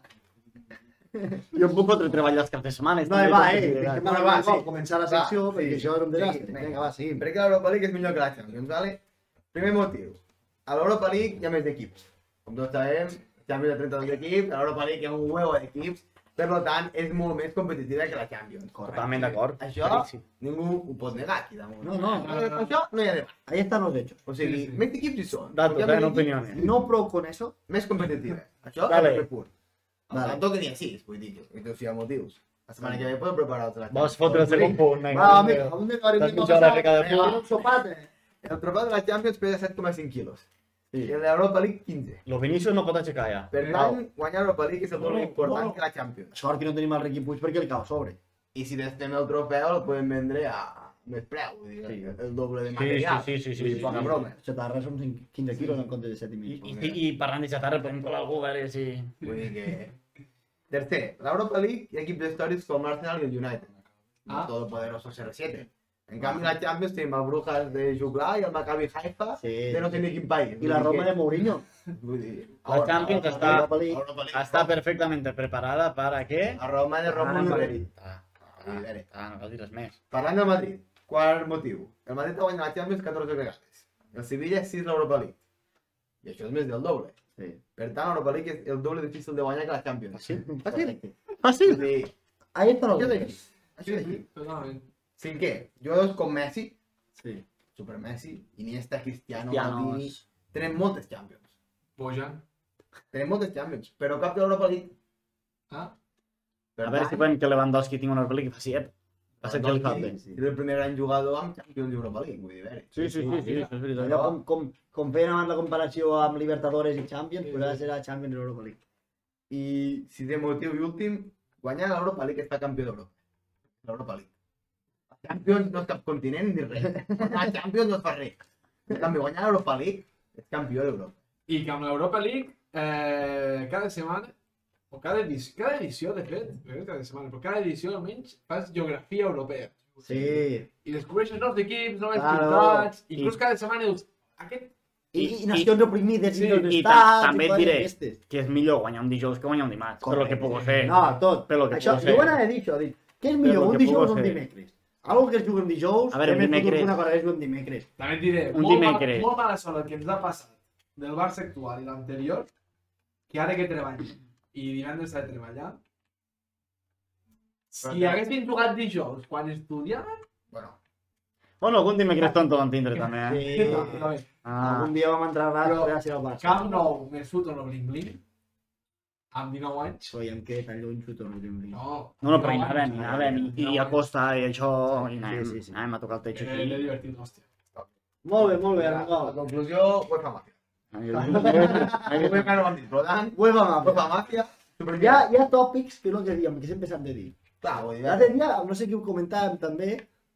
Jo em puc fotre treball les caps de setmana. No, va, eh, Sí, que va, va, va, va, sí. començar la Va, secció, sí. perquè això era un desastre. Sí, Vinga, va, seguim. Per què l'Europa League és millor que la Champions, vale? Primer motiu. A l'Europa League hi ha més equips. Com tots sabem, Champions de 32 equips, a l'Europa League hi ha un huevo d'equips, per tant, és molt més competitiva que la Champions. Totalment d'acord. Això Claríssim. ningú ho pot negar aquí damunt. No, no, Per això no hi ha debat. ahí están los hechos. O sigui, Sí, sí. més equips hi són. Datos, eh, no opiniones. No prou con eso. Més competitiva. Això Vale. és punt. Vale. Tampoc n'hi ha sis, vull dir que això hi ha motius. La setmana que ve podem preparar altres. Vols fotre el segon punt? Vinga, Va, vinga. amic, un de T'has un mitja hora ficat de de punt. un sopat, eh? El trofeu de la Champions pesa 7,5 quilos. Sí. I el de l'Europa League 15. Lo Vinicius no pot aixecar ja. Per tant, guanyar l'Europa League és el doble No, important no. que la Champions. Sort que no tenim el Riqui Puig perquè el cau a sobre. I si destem el trofeu, el podem vendre a més preu, vull dir, Sí. el doble de Sí, material. sí, sí, sí, dir, sí, poca sí. broma. Xatarra són 15 quilos en compte de 7 i I, mig. i, i parlant de xatarra, podem colar algú, a veure si... Vull dir que... Tercer, l'Europa League hi ha equips històrics com l'Arsenal i el United. Ah. Ah. Todo poderoso CR7. En canvi, la Champions tenim el Brujas de Juglà i el Maccabi Haifa Sí. de no sé ni quin país. I la Roma de Mourinho. La Champions està, Europa League. Europa League. està perfectamente preparada para que... A Roma de Roma Ah, i. Madrid. Ah, Sí, a veure. ah, no cal dir res més. Parlant del Madrid, quart motiu. El Madrid ha guanyat la Champions 14 vegades. El Sevilla 6 l'Europa League. I això és més del doble. Sí. Per tant, l'Europa League és el doble difícil de guanyar que la Champions. Fàcil. Fàcil. Fàcil. Dir, Ahí estan això els d'aquí. hechos. Això d'aquí. Totalment. Cinquè, jugadors com Messi, Sí. Super Messi, Iniesta, Cristiano. Maldini, tenen moltes Champions. Bojan. Tenen moltes Champions, però cap de l'Europa League. Ah, A veure si podem que Lewandowski tingui una pel·li que faci ep. Va ser que li falta. és el primer gran jugador amb Champions d'Europa League, vull dir. Sí, sí, sí, sí, és veritat. Allò com, com, com feien abans la comparació amb Libertadores i Champions, pues ara serà Champions i Europa League. I si de motiu i últim, guanyar l'Europa League fer campió d'Europa. L'Europa League. Champions no és cap continent ni res. La Champions no es fa res. En canvi, guanyar l'Europa League és campió d'Europa. i que amb l'Europa League, eh, cada setmana, o cada edició, cada edició, de fet, cada setmana, però cada edició almenys fas geografia europea. Sí. I descobreixes nous equips, noves Claro. ciutats, inclús cada setmana dius, aquest... I, I- i nacions oprimides sí, i i estats... ta- també et diré. d'aquestes. Que és millor guanyar un dijous que guanyar un dimarts. Per lo que puc fer. No, tot. Per lo que això, puc jo fer. ho anava a dir això, dic, què és millor, lo un dijous o un dimecres? Algo que es juga un dijous, A veure, més dimecres- una cosa que es juga un dimecres. També et diré, Un molt, dimecres. molt mala sort el que ens ha passat del Barça actual i l'anterior, que ara que treballem i divendres s'ha de treballar, si haguessin jugat dijous quan estudiàvem, Bueno, Bueno, algun dimecres tonto van tindre també, eh? Sí. totalment. Ah, Algun dia vam entrar a Però gràcies al Barça. Camp Nou més fut o no bling bling, amb 19 anys, Soiem que tan lluny xuto no tinc no. no, no, però hi anàvem, hi anàvem, i, i a costa i això, i anàvem, Sí, sí, sí. anàvem a tocar el techo Eh, L'he aquí. divertit, hòstia. Molt bé, molt bé, la, Arnau. conclusió, UEFA Mafia. UEFA no ho hem dit, per tant, UEFA super Hi ha, hi ha tòpics que el que diem, que sempre s'han de dir. Clar, vull dir, L'altre dia, no sé qui ho comentàvem també,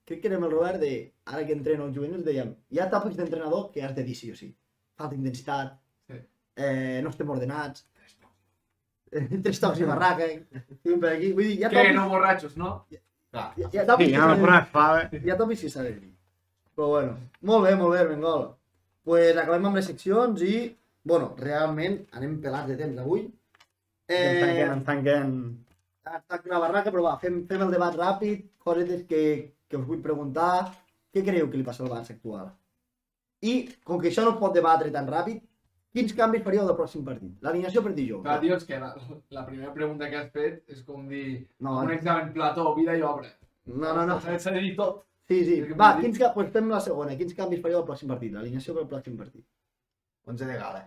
crec que era amb el Robert, de, ara que entreno els juvenils, dèiem, hi ha tòpics d'entrenador que has de dir sí o sí. Falta intensitat, Sí. eh, no estem ordenats, tres tocs i barraca, tinc per aquí. Vull dir, hi ha Que no borratxos, no? clar. hi ha, hi ha tòpics Sí, ja s'han m'ha de dir. posat fa, eh? Hi ha tòpics que s'ha de dir. Però bueno, molt bé, molt bé, Armengol. pues acabem amb les seccions i, bueno, realment anem pelats de temps avui. Ens tanquen, Eh, ens tanquen... està una barraca, però va, fem, fem el debat ràpid, cosetes que, que us vull preguntar. Què creieu que li passa al Barça actual? I, com que això no es pot debatre tan ràpid, quins canvis faríeu del pròxim partit? L'alineació per dijous. Clar, tio, és que la, la primera pregunta que has fet és com dir No, un examen plató, vida i obra. no, no, no. S'ha de dir tot. Sí, sí. Va, quins, pues fem la segona. Quins canvis faríeu al pròxim partit? L'alineació per al pròxim partit. 11 de gala.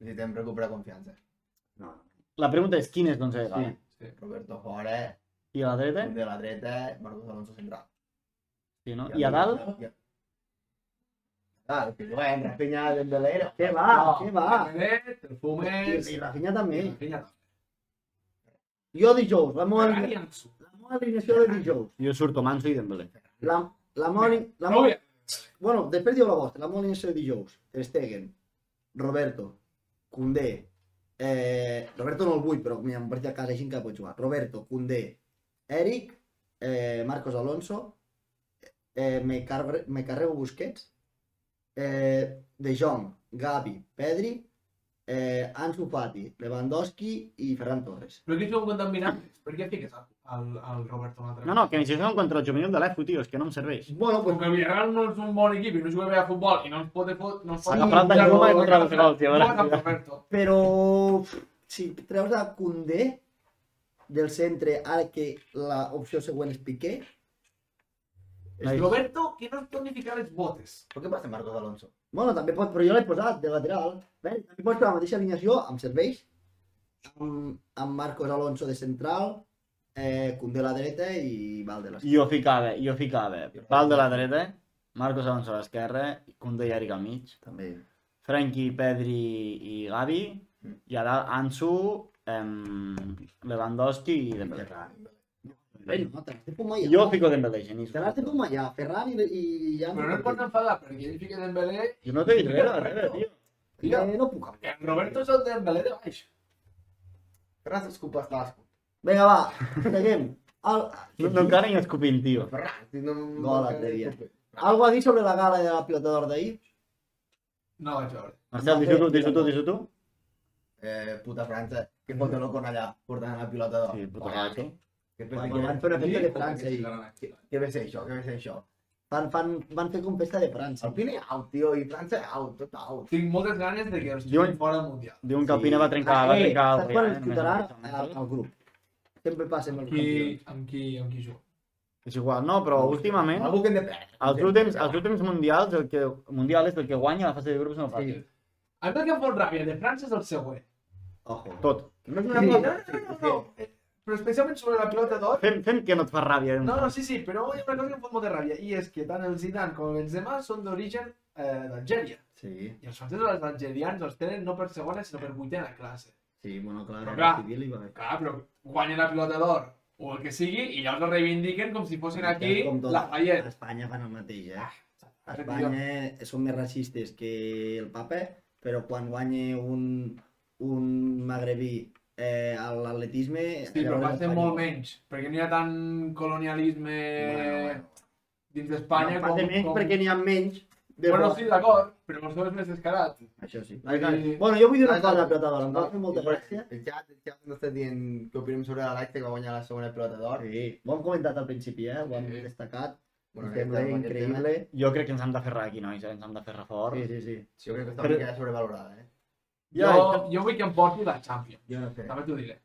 Necessitem recuperar confiança. No. La pregunta és quin és doncs eh? Sí. Roberto Fora, I a la dreta? de la dreta, Marcos Alonso central. Sí, no? I a dalt? Ah, el que Rafinha, Dembélé, no. Què va? No, Què va? Dembélé, Perfumes... I, i la Finya també. Rafinha. Jo dijous, la meva, la meva alineació de dijous. Jo surto Manso i Dembélé. La, la meva, la meva, Bueno, després diu la vostra, la meva alineació de dijous. Ter Stegen, Roberto, Koundé, eh, Roberto no el vull, però mira, un partit a casa així que pot jugar. Roberto, Koundé, Eric, eh, Marcos Alonso, eh, me, carre, me carrego Busquets, eh, De Jong, Gavi, Pedri, eh, Ansu Fati, Lewandowski i Ferran Torres. Però aquí juguem contra Mirandés. Per què fiques al, al, al Roberto un altre No, no, que ni si juguem contra el juvenil de l'EFU, tio, és que no em serveix. Bueno, Com pues, que el Villarreal no és un bon equip i no juga bé a futbol i no ens pot fot... No ens pot Agafant de llum i contra el gol, tio, amb Roberto. però si treus a Koundé del centre, ara que l'opció següent és Piqué. Roberto, que no es pot ni ficar les botes. Per què passa Marcos Alonso? bueno, també pot, però jo l'he posat de lateral. Bé, també pots fer la mateixa alineació amb serveis, amb, amb Marcos Alonso de central, eh, Koundé a la dreta i Val de l'esquerra. Jo ficava, jo ficava Val de la dreta, Marcos Alonso a l'esquerra, Koundé i Eric al mig, També. Frenkie, Pedri i Gavi, i a dalt Ansu, em, Lewandowski i Dembélé. Bé, no, te. Jo fico Dembélé, genís. Te l'has de Ferran i, i ja... Però no et pots enfadar perquè ell fica Dembélé Jo no t'he dit res, res, tio. Ja, no puc. el Roberto és el Dembélé de baix. Ferran s'escupa hasta l'escut. Vinga, va, seguim. Al... No, no encara ni escopint, tio. Ferran, no... Gol l'altre dia. Algo a dir sobre la gala de la pilota d'or d'ahir? No vaig veure. Marcel, dis-ho tu, dis-ho tu, dis-ho tu. Eh, puta França, que foto loco allà, portant la pilota d'or. Sí, puta gato. Que Van, fer una festa de França ahir. Què ve ser això, què ve ser això? Fan, fan, van fer com festa de França. El Pine out, tio, i França out, tot out. Tinc moltes ganes de que els Diuen- juguin fora del Mundial. Diuen que el Pina va trencar, Ah, va eh, trencar el saps quan Real, eh, amb al, això. al grup? Sempre passa amb els Qui, campions. amb qui, amb qui juga? És igual, no, però últimament, Algú que hem de perdre. als últims, als últims mundials, el que, mundial és el que guanya la fase de grups no passa. Sí. A mi el que em fot ràbia de França és el següent. Ojo. Tot. No és una cosa. no, no, no, no. Però especialment sobre la pilota d'or. Fem, fem que no et fa ràbia. No, no, sí, sí, però hi ha una cosa que em fot molta ràbia i és que tant el Zidane com el Benzema són d'origen eh, d'Algèria. Sí, I els francesos els algerians els tenen no per segona sinó per vuitena classe. sí, bueno, clar, Però la clar, civil hi va bé. Clar, però guanyen la pilota d'or o el que sigui i llavors el reivindiquen com si fossin aquí Com tot. la A Fayette. Espanya fan el mateix, eh? A Aquest Espanya són més racistes que el papa, però quan guanya un, un magrebí eh, a l'atletisme... Sí, però va ser molt menys, perquè no hi ha tant colonialisme Bueno, bueno. dins d'Espanya No, com, menys perquè n'hi ha menys. De Bueno, bo- sí, d'acord, però el seu és més descarat. Això sí. Dir- Bueno, jo vull dir una Ah, cosa a pilota d'or, em va fer molta i gràcia. El xat, el xat no està dient què opinem sobre l'Alexia que va guanyar la segona pilota d'or. Sí, ho hem comentat al principi, eh? Ho hem Sí. destacat. Bueno, aquest tema- aquest tema- increïble. Jo crec que ens hem d'aferrar aquí, nois, eh? ens hem d'aferrar fort. Sí, sí, sí. Sí, jo crec que està Però- una mica sobrevalorada, eh? Ja, jo, jo vull que em porti la Champions. Jo no sé. També t'ho diré.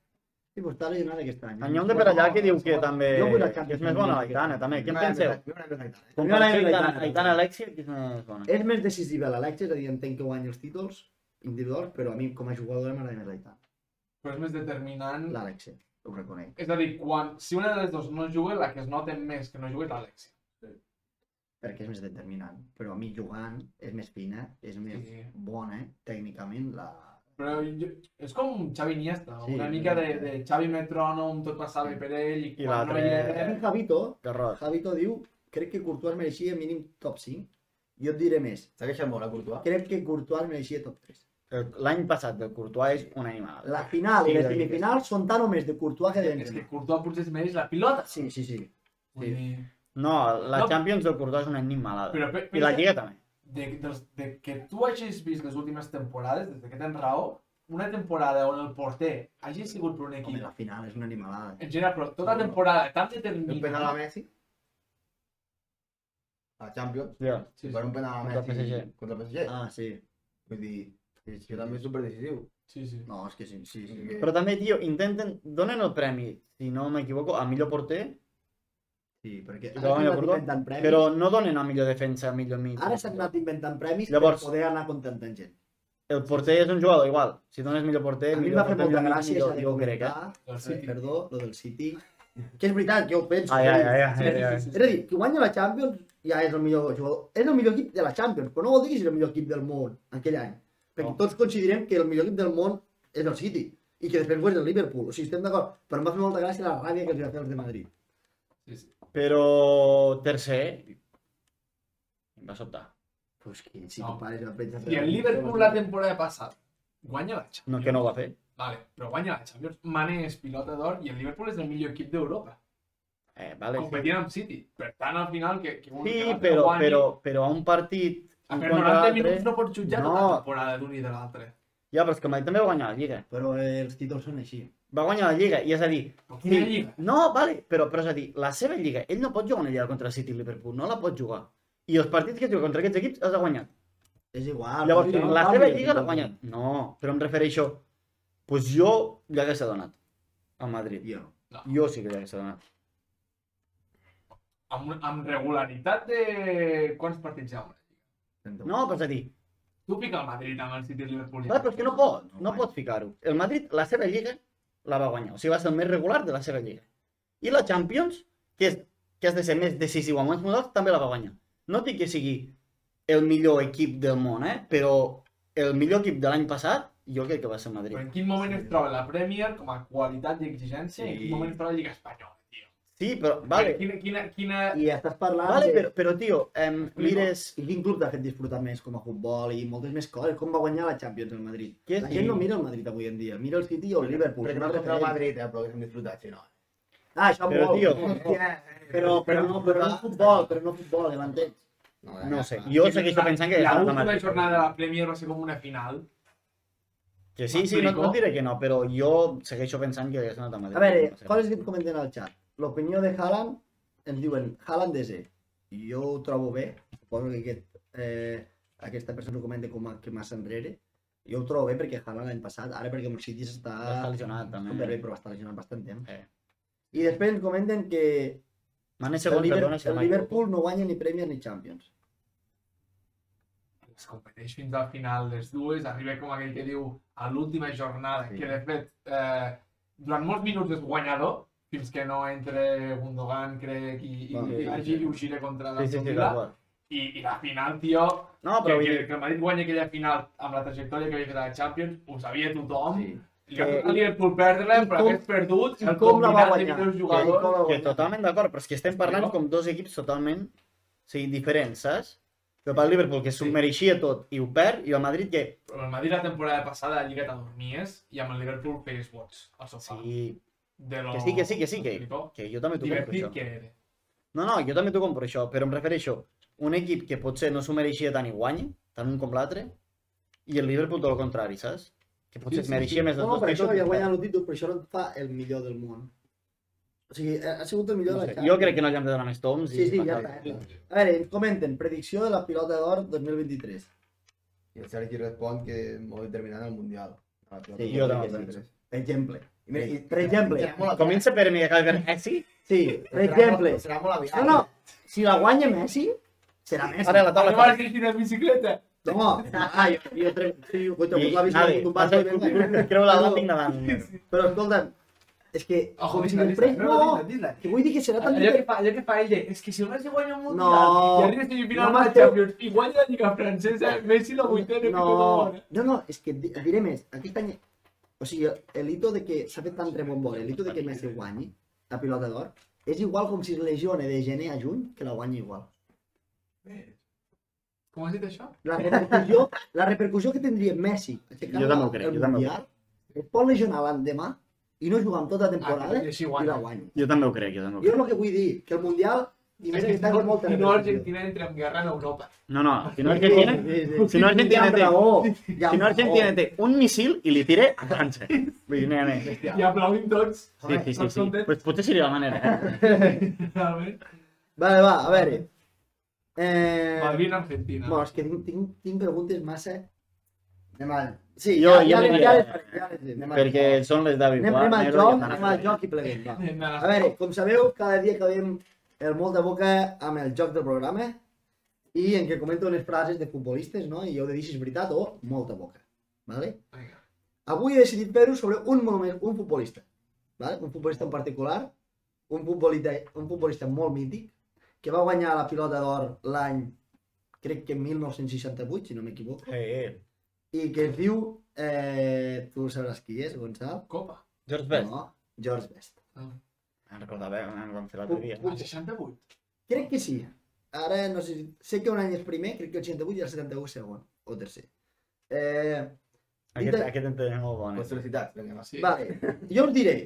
Sí, pues està lesionada aquest any. En lloc de per allà que diu que també... Jo vull la que és més bona l'Aitana, també. Què en penseu? jo més l'Aitana? Com Alexia, qui és més bona? És més decisiva l'Alexia, és a dir, entenc que guanya els títols individuals, però a mi com a jugadora m'agrada més l'Aitana. Però és més determinant. L'Alexia, ho reconec. És a dir, quan, si una de les dues no juga, la que es nota més que no juga és l'Alexia. Perquè és més determinant. Però a mi jugant és més fina, és més Sí. bona, tècnicament, la... Però jo, és com Xavi Iniesta, Sí, una sí. mica de, de Xavi Metrònom, tot passava per ell, i I quan no hi era... Javito, Garrot. Javito diu, crec que Courtois mereixia mínim top 5. Jo et diré més, Segueixen molt, a Courtois. crec que Courtois mereixia top 3. El- L'any passat del Courtois és una animal. La final Sí, i les sí, sí. semifinals són tan o més de Courtois que de És que Benzema. Courtois potser es mereix la pilota. Sí, sí, sí. Vull Sí. No, la No. Champions del Courtois és una animalada. Però, pe- I la Lliga també. de, de, de que tu hagis vist les últimes temporades, des de que tens raó, una temporada on el porter hagi sigut per un Home, equip, la final és una animalada. en general, però tota la temporada tan El penal a determinada... Messi. A Champions. Ja. Sí, Per un penal a Contra el Messi PSG. contra el PSG. Ah, sí. Vull dir, sí, sí que també és superdecisiu. sí, sí. No, és que sí, sí, sí. Que- Però també, tio, intenten... Donen el premi, si no m'equivoco, a millor porter, Sí, perquè ara la s'han Guanya anat Courtois, inventant premis. però no donen a millor defensa, a millor mig. Ara s'han anat inventant premis Llavors- per poder anar contentant gent. El porter és un jugador igual. Si dones millor porter, A mi millor m'ha fet porter, molta millor gràcia millor, això de jo crec, eh? City. perdó, lo del City, que és veritat, jo ho penso. Ai, eh? ai, ai, ai, Sí, ai, ai. sí, sí, És a dir, que guanya la Champions ja és el millor jugador. És el millor equip de la Champions, però no vol dir que sigui el millor equip del món aquell any. Perquè No. tots considerem que el millor equip del món és el City i que després ho és el Liverpool. O sigui, estem d'acord. Però em va fer molta gràcia la ràbia que els va fer els de Madrid. Sí, sí. Però tercer, va sobtar. Pues que si No. tu pare ja pensa... Si el Liverpool la temporada passada guanya la Champions. No, que no ho va fer. Vale, però guanya la Champions. Mane és pilota d'or i el Liverpool és el millor equip d'Europa. Eh, vale, sí. Competint amb City. Per tant, al final, que, que Sí, però, guanyi- però, però a un partit contra 90 l'altre- minuts no pots jutjar No. tota la temporada d'un i de l'altre. Ja, però és que el Madrid també va guanyar la Lliga. Però els títols són així. Va guanyar la Lliga, i és a dir... Però quina lliga? No, vale, però, però és a dir, la seva Lliga, ell no pot jugar una Lliga contra el City i el Liverpool, no la pot jugar. I els partits que juga contra aquests equips els ha guanyat. És igual. Llavors, no la seva Lliga l'ha guanyat. No, però em refereixo... Pues jo li hagués donat al Madrid. Jo. Jo sí que li hagués donat. Amb, amb regularitat de... Quants partits hi ha? No, però és a dir, Tu fica el Madrid amb el City i el Liverpool. clar, però és que no pot, no guanya. pot ficar-ho. El Madrid, la seva Lliga, la va guanyar. O sigui, va ser el més regular de la seva Lliga. I la Champions, que, és, que has de ser més decisiu amb els models, també la va guanyar. No dic que sigui el millor equip del món, eh? però el millor equip de l'any passat, jo crec que va ser Madrid. Però en quin moment es troba la Premier com a qualitat i exigència i en Sí. quin moment es troba la Lliga Espanyola? Sí, però, vale, Quina, quina, quina... I estàs parlant vale de... però, però tio, em, mires... I quin club t'ha fet disfrutar més com a futbol i moltes més coses? Com va guanyar la Champions el Madrid? Què La gent no mira el Madrid avui en dia, mira el City o el Liverpool. Perquè que no contra el. Madrid, eh, però que hem disfrutat, si no. Ah, això Però, molt. tio, Hòstia, Però, però, no, però no futbol, però no futbol, ja m'entens? No, No sé, jo segueixo pensant que La ha última Madrid. jornada de la Premier va ser com una final. Que sí, sí, no, no diré que no, però jo segueixo pensant que hagués anat a Madrid. A veure, coses que et comenten al xat. L'opinió de Haaland, ens diuen Haaland és E. I jo ho trobo bé, suposo que aquest, eh, aquesta persona ho comenta com a, que massa enrere. Jo ho trobo bé perquè Haaland l'any passat, ara perquè el City s'està... Va estar lesionat, també. Superbé, però estar lesionat bastant temps. Eh. I després ens comenten que Mane el, segon, Liber, perdona, si el Liverpool no guanya ni Premier ni Champions. Es competeix fins al final les dues, arriba com aquell que diu a l'última jornada, Sí. que de fet eh, durant molts minuts és guanyador, fins que no entre Gundogan, crec, i, i, Va, i sí, vagi sí. i ho gira contra Sí, sí, sí, d'acord. I, I la final, tio, No, que, però que, dir, que el Madrid guanya aquella final amb la trajectòria que havia fet a la Champions, ho sabia tothom. Sí. Ha Que- el Liverpool perdre-la, i però com- hagués perdut i el com la va combinat de guanyar? I jugadors. la que guanyar? totalment d'acord, però és que estem parlant No? com dos equips totalment o sigui, diferents, saps? Però pel Liverpool, que s'ho mereixia tot i ho perd, i el Madrid que... Però el Madrid la temporada passada a Lliga t'adormies i amb el Liverpool feies vots al sofà. Sí, De lo... que sí, que sí, que sí, que, que jo també t'ho compro, això. que. No, no, jo també t'ho compro, això, però em refereixo un equip que potser no s'ho mereixia tant i guanya, tant un com l'altre, i el Liverpool tot el contrari, saps? Que potser Sí, es sí, mereixia sí. més els No, dos per això ja ha guanyat el títol, però això no fa el millor del món. O sigui, ha sigut el millor No de sé, la Champions. jo crec que no li hem de donar més toms. Sí, i sí, ja està. A veure, ens comenten, predicció de la pilota d'or 2023. I el Sergi respon que molt determinant al Mundial. La. Sí, Jo també. Per exemple. I mira, i, Per mi, acaba per Messi. Sí, Serà molt aviat. No, no, si la guanya Messi, serà Messi. Ara la taula en bicicleta. No, ah, jo, jo tre... sí, un creu la davant. Però escolta'm, és que, Ojo, si després no, que vull dir que serà tan Allò que fa, allò que fa ell, de, és que si el Messi guanya un Mundial No. i arriba a semifinal No no, de la m'esteu- Champions i guanya la Lliga Francesa, Messi la vuitena No, no, no, és que diré més. Aquest any, o sigui, el hito de que s'ha fet tant rebombori, el hito de que Messi guanyi la pilota d'or, és igual com si es lesione de gener a juny, que la guanyi igual. Com has dit això? La repercussió, la repercussió que tindria Messi aixecant Jo també ho crec, el jo també ho Mundial, es pot lesionar l'endemà i no jugar amb tota la temporada Ah, que així i guanya. la guanyi. Jo també ho crec, jo també ho Jo és crec. el que vull dir, que el Mundial, i més que està no. Argentina entra en guerra en Europa. No, no, si no Argentina, si no Argentina Ja té, ja si no Argentina té un missil i li tire a França. Vull dir, nene. I aplaudim tots. Sí, sí, sí, sí. Pues potser seria la manera, eh? Vale, va, a veure. Eh... Madrid, Argentina. Bueno, és que tinc, tinc, tinc preguntes massa... Anem al... Sí, Jo- ja, ja, ja, les ja les faré. Perquè són les David Anem, anem al joc, anem al joc i pleguem, va. A veure, com sabeu, cada dia acabem el molt de boca amb el joc del programa i en què comento unes frases de futbolistes, no? I heu de dir si és veritat o molta boca. Vale? Vinga. Avui he decidit fer-ho sobre un, moment, un futbolista. Vale? Un futbolista en particular, un futbolista, un futbolista molt mític, que va guanyar la pilota d'or l'any, crec que en 1968, si no m'equivoco, Eh, eh. i que es diu, eh, tu sabràs qui és, Gonçal? Copa. George Best. No, George Best. Em recordava, em vam fer l'altre dia. Al 68. Crec que sí. ara no sé, sé que un any és primer, crec que el 88 i el 71 segon, o tercer. Eh, Aquest, Dita- aquest en té molt bon. Pues felicitats, vinga. Sí. vale, jo us diré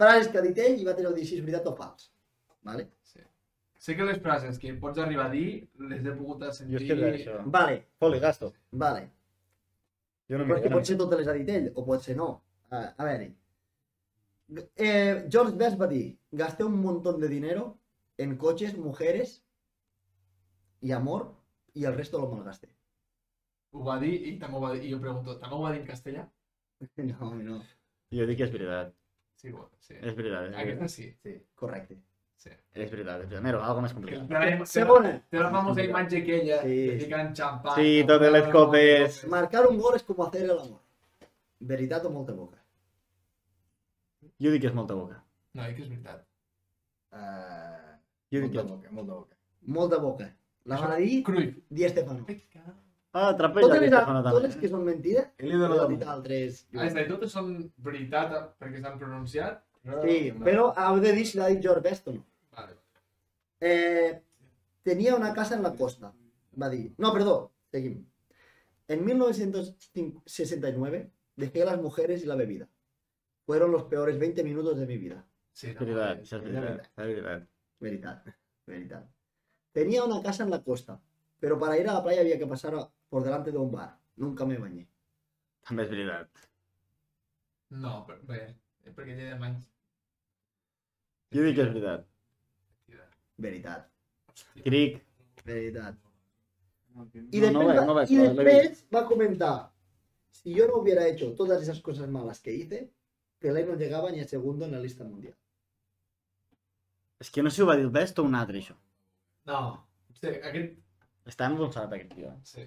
frases que ha dit ell i va tenir dir si és veritat o fals. Vale? sí. Sé que les frases que pots arribar a dir les he pogut Jo sentir... és que és això. Vale, Foli, gasto. vale. Jo no Perquè m'hi potser totes les ha dit ell, o potser no. A, a veure. Eh, George Best va dir, gasté un montón de dinero en coches, mujeres y amor, y el resto lo malgasté. Ho va dir, i jo pregunto, dir en castellà? No, no. Jo dic que és veritat. Sí, bo, sí. És veritat. És Aquesta veritat. sí. Correcte. sí. És veritat. És veritat. Mira, algo més complicat. la- Segona. Té la famosa imatge aquella, Sí. que fiquen xampany... Sí, totes les copes. Marcar un gol és com hacer el amor. Veritat o molta boca? Jo dic que és molta boca. No, i que és veritat. Uh, Jo dic molta que... boca, molta boca. Molta boca. La va dir Cruyff. Di Estefano. Ah, trapella les, aquesta zona totes també. que són mentida, han dit altres. Ah, és a dir, totes són veritat perquè s'han pronunciat. però- Sí, però heu de dir si l'ha dit George Best o no. Vale. Eh, tenía una casa en la costa. Va a decir. No, perdón. Seguimos. En 1969 dejé a las mujeres y la bebida. Fueron los peores 20 minutos de mi vida. Sí, És això és veritat. És veritat. Veritat. Veritat. Tenía una casa en la costa, pero para ir a la playa había que pasar a- por delante de un bar. Nunca me bañé. També és veritat. No, però, bé, eh, perquè ja de anys. Jo dic que és veritat. Veritat. Cric. Veritat. Y después, no va, no ve- y después va a comentar, si yo no hubiera hecho todas esas cosas malas que hice, Pelé no llegaba ni a segundo en la lista mundial. És que no sé si ho va dir el Best o un altre, això. No, sí, aquest... Està embonsat, aquest tio. Sí.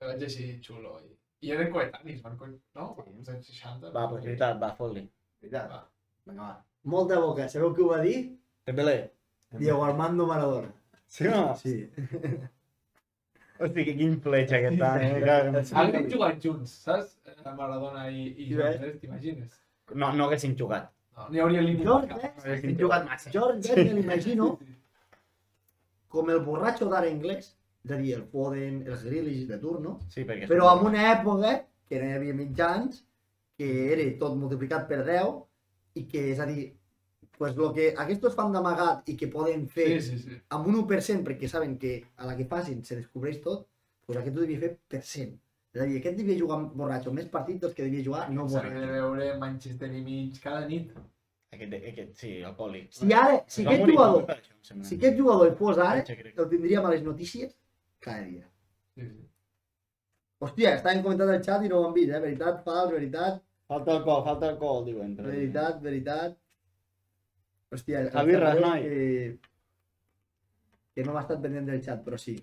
El vaig així xulo. I, i eren coetanis, van co... No? Sí. Anys 60. Va, pues veritat, va, fot-li. Veritat? Va. Vinga, va. Molta boca. Sabeu qui ho va dir? Pepele. Diego Armando Maradona. Sí o no? Sí. Hosti, que quin fletxa que està. eh? Haguessin jugat junts, saps? Eh, Maradona i, i Sí, Joan eh? Pérez, t'imagines? No, no haguessin jugat. No, n'hi hauria línia. George marcada. Best, Haguessin jugat massa. George Best me l'imagino com el borratxo d'ara anglès, és a dir, el Foden, els Grealish de turno, Sí, perquè... però en una època que no hi havia mitjans, que era tot multiplicat per 10, i que, és a dir, pues lo que aquests fan d'amagat i que poden fer Sí, sí, sí. amb un 1% perquè saben que a la que facin se descobreix tot, pues aquest ho devia fer per cent. És a dir, aquest devia jugar borratxo més partits dels que devia jugar no S'havia de borratxo. veure Manchester i mig cada nit. Aquest, aquest, sí, alcohòlic. Si ara, si aquest morir jugador, si aquest jugador hi fos ara, el tindríem a les notícies cada dia. Sí, sí. Hòstia, estaven comentant el xat i no ho han vist, eh? Veritat, fals, veritat, Falta alcohol, falta alcohol, diuen. per aquí. veritat, veritat. Hòstia, Javi Rasnoi. Que, que no m'ha estat pendent del xat, però sí.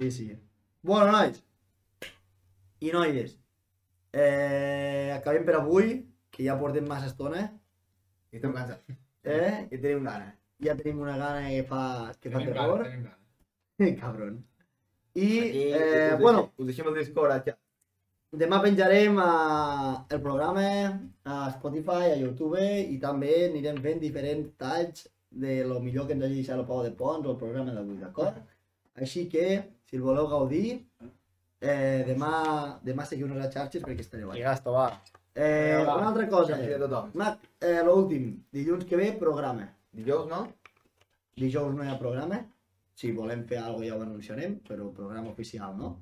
Sí, sí. Bueno, nois. I noies. Eh, acabem per avui, que ja portem massa estona. I estem cansats. Eh? I tenim gana. Ja tenim una gana que fa, que fa Tenim terror. gana, tenim gana. Cabron. I, Aquí, eh, us deixem- bueno, Us deixem el Discord xat. demà penjarem a, el programa a Spotify, a YouTube i també anirem fent diferents talls de lo millor que ens hagi deixat el Pau de Pons o el programa d'avui, d'acord? Així que, si el voleu gaudir, eh, demà, demà seguiu-nos a xarxes perquè estareu I allà. gasto, va. Eh, Va. una altra cosa, tothom. Mac, eh, l'últim, dilluns que ve, programa. Dijous, no? Dijous no hi ha programa. Si volem fer alguna cosa ja ho anunciarem, però programa oficial no.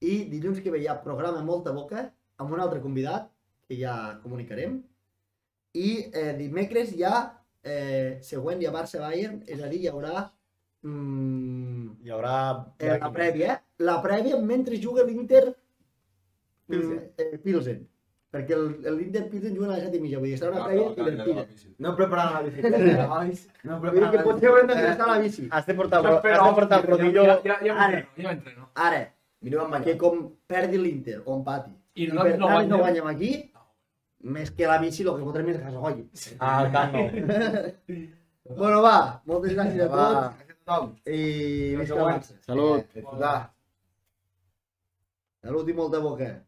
I dilluns que ve hi ha programa Molta Boca amb un altre convidat que ja comunicarem. I eh, dimecres hi ha eh, següent hi ha Barça-Bayern, és a dir, hi haurà mm, Hi haurà... eh, la prèvia, eh? La prèvia mentre juga l'Inter Pilsen. mm, eh, Pilsen. Perquè el- l'Inter Pilsen juga a les 7 i mitja, vull dir, serà una Ah, prèvia però, clar, divertida. No preparant la bicicleta, nois. No Vull dir que preparant la potser haurem bicicleta. la bici. Has de portar, espera, has de portar el rodillo... Ja, ja, Ara. ja m'entreno. Ara, Mireu amb que com perdi l'Inter o empati I i per no tant no guanyem. aquí, més que la bici, el que fotrem és gasoll. Ah, camp no. Bueno, va, moltes gràcies a tots i. Salut. Eh. Salut i molta boca.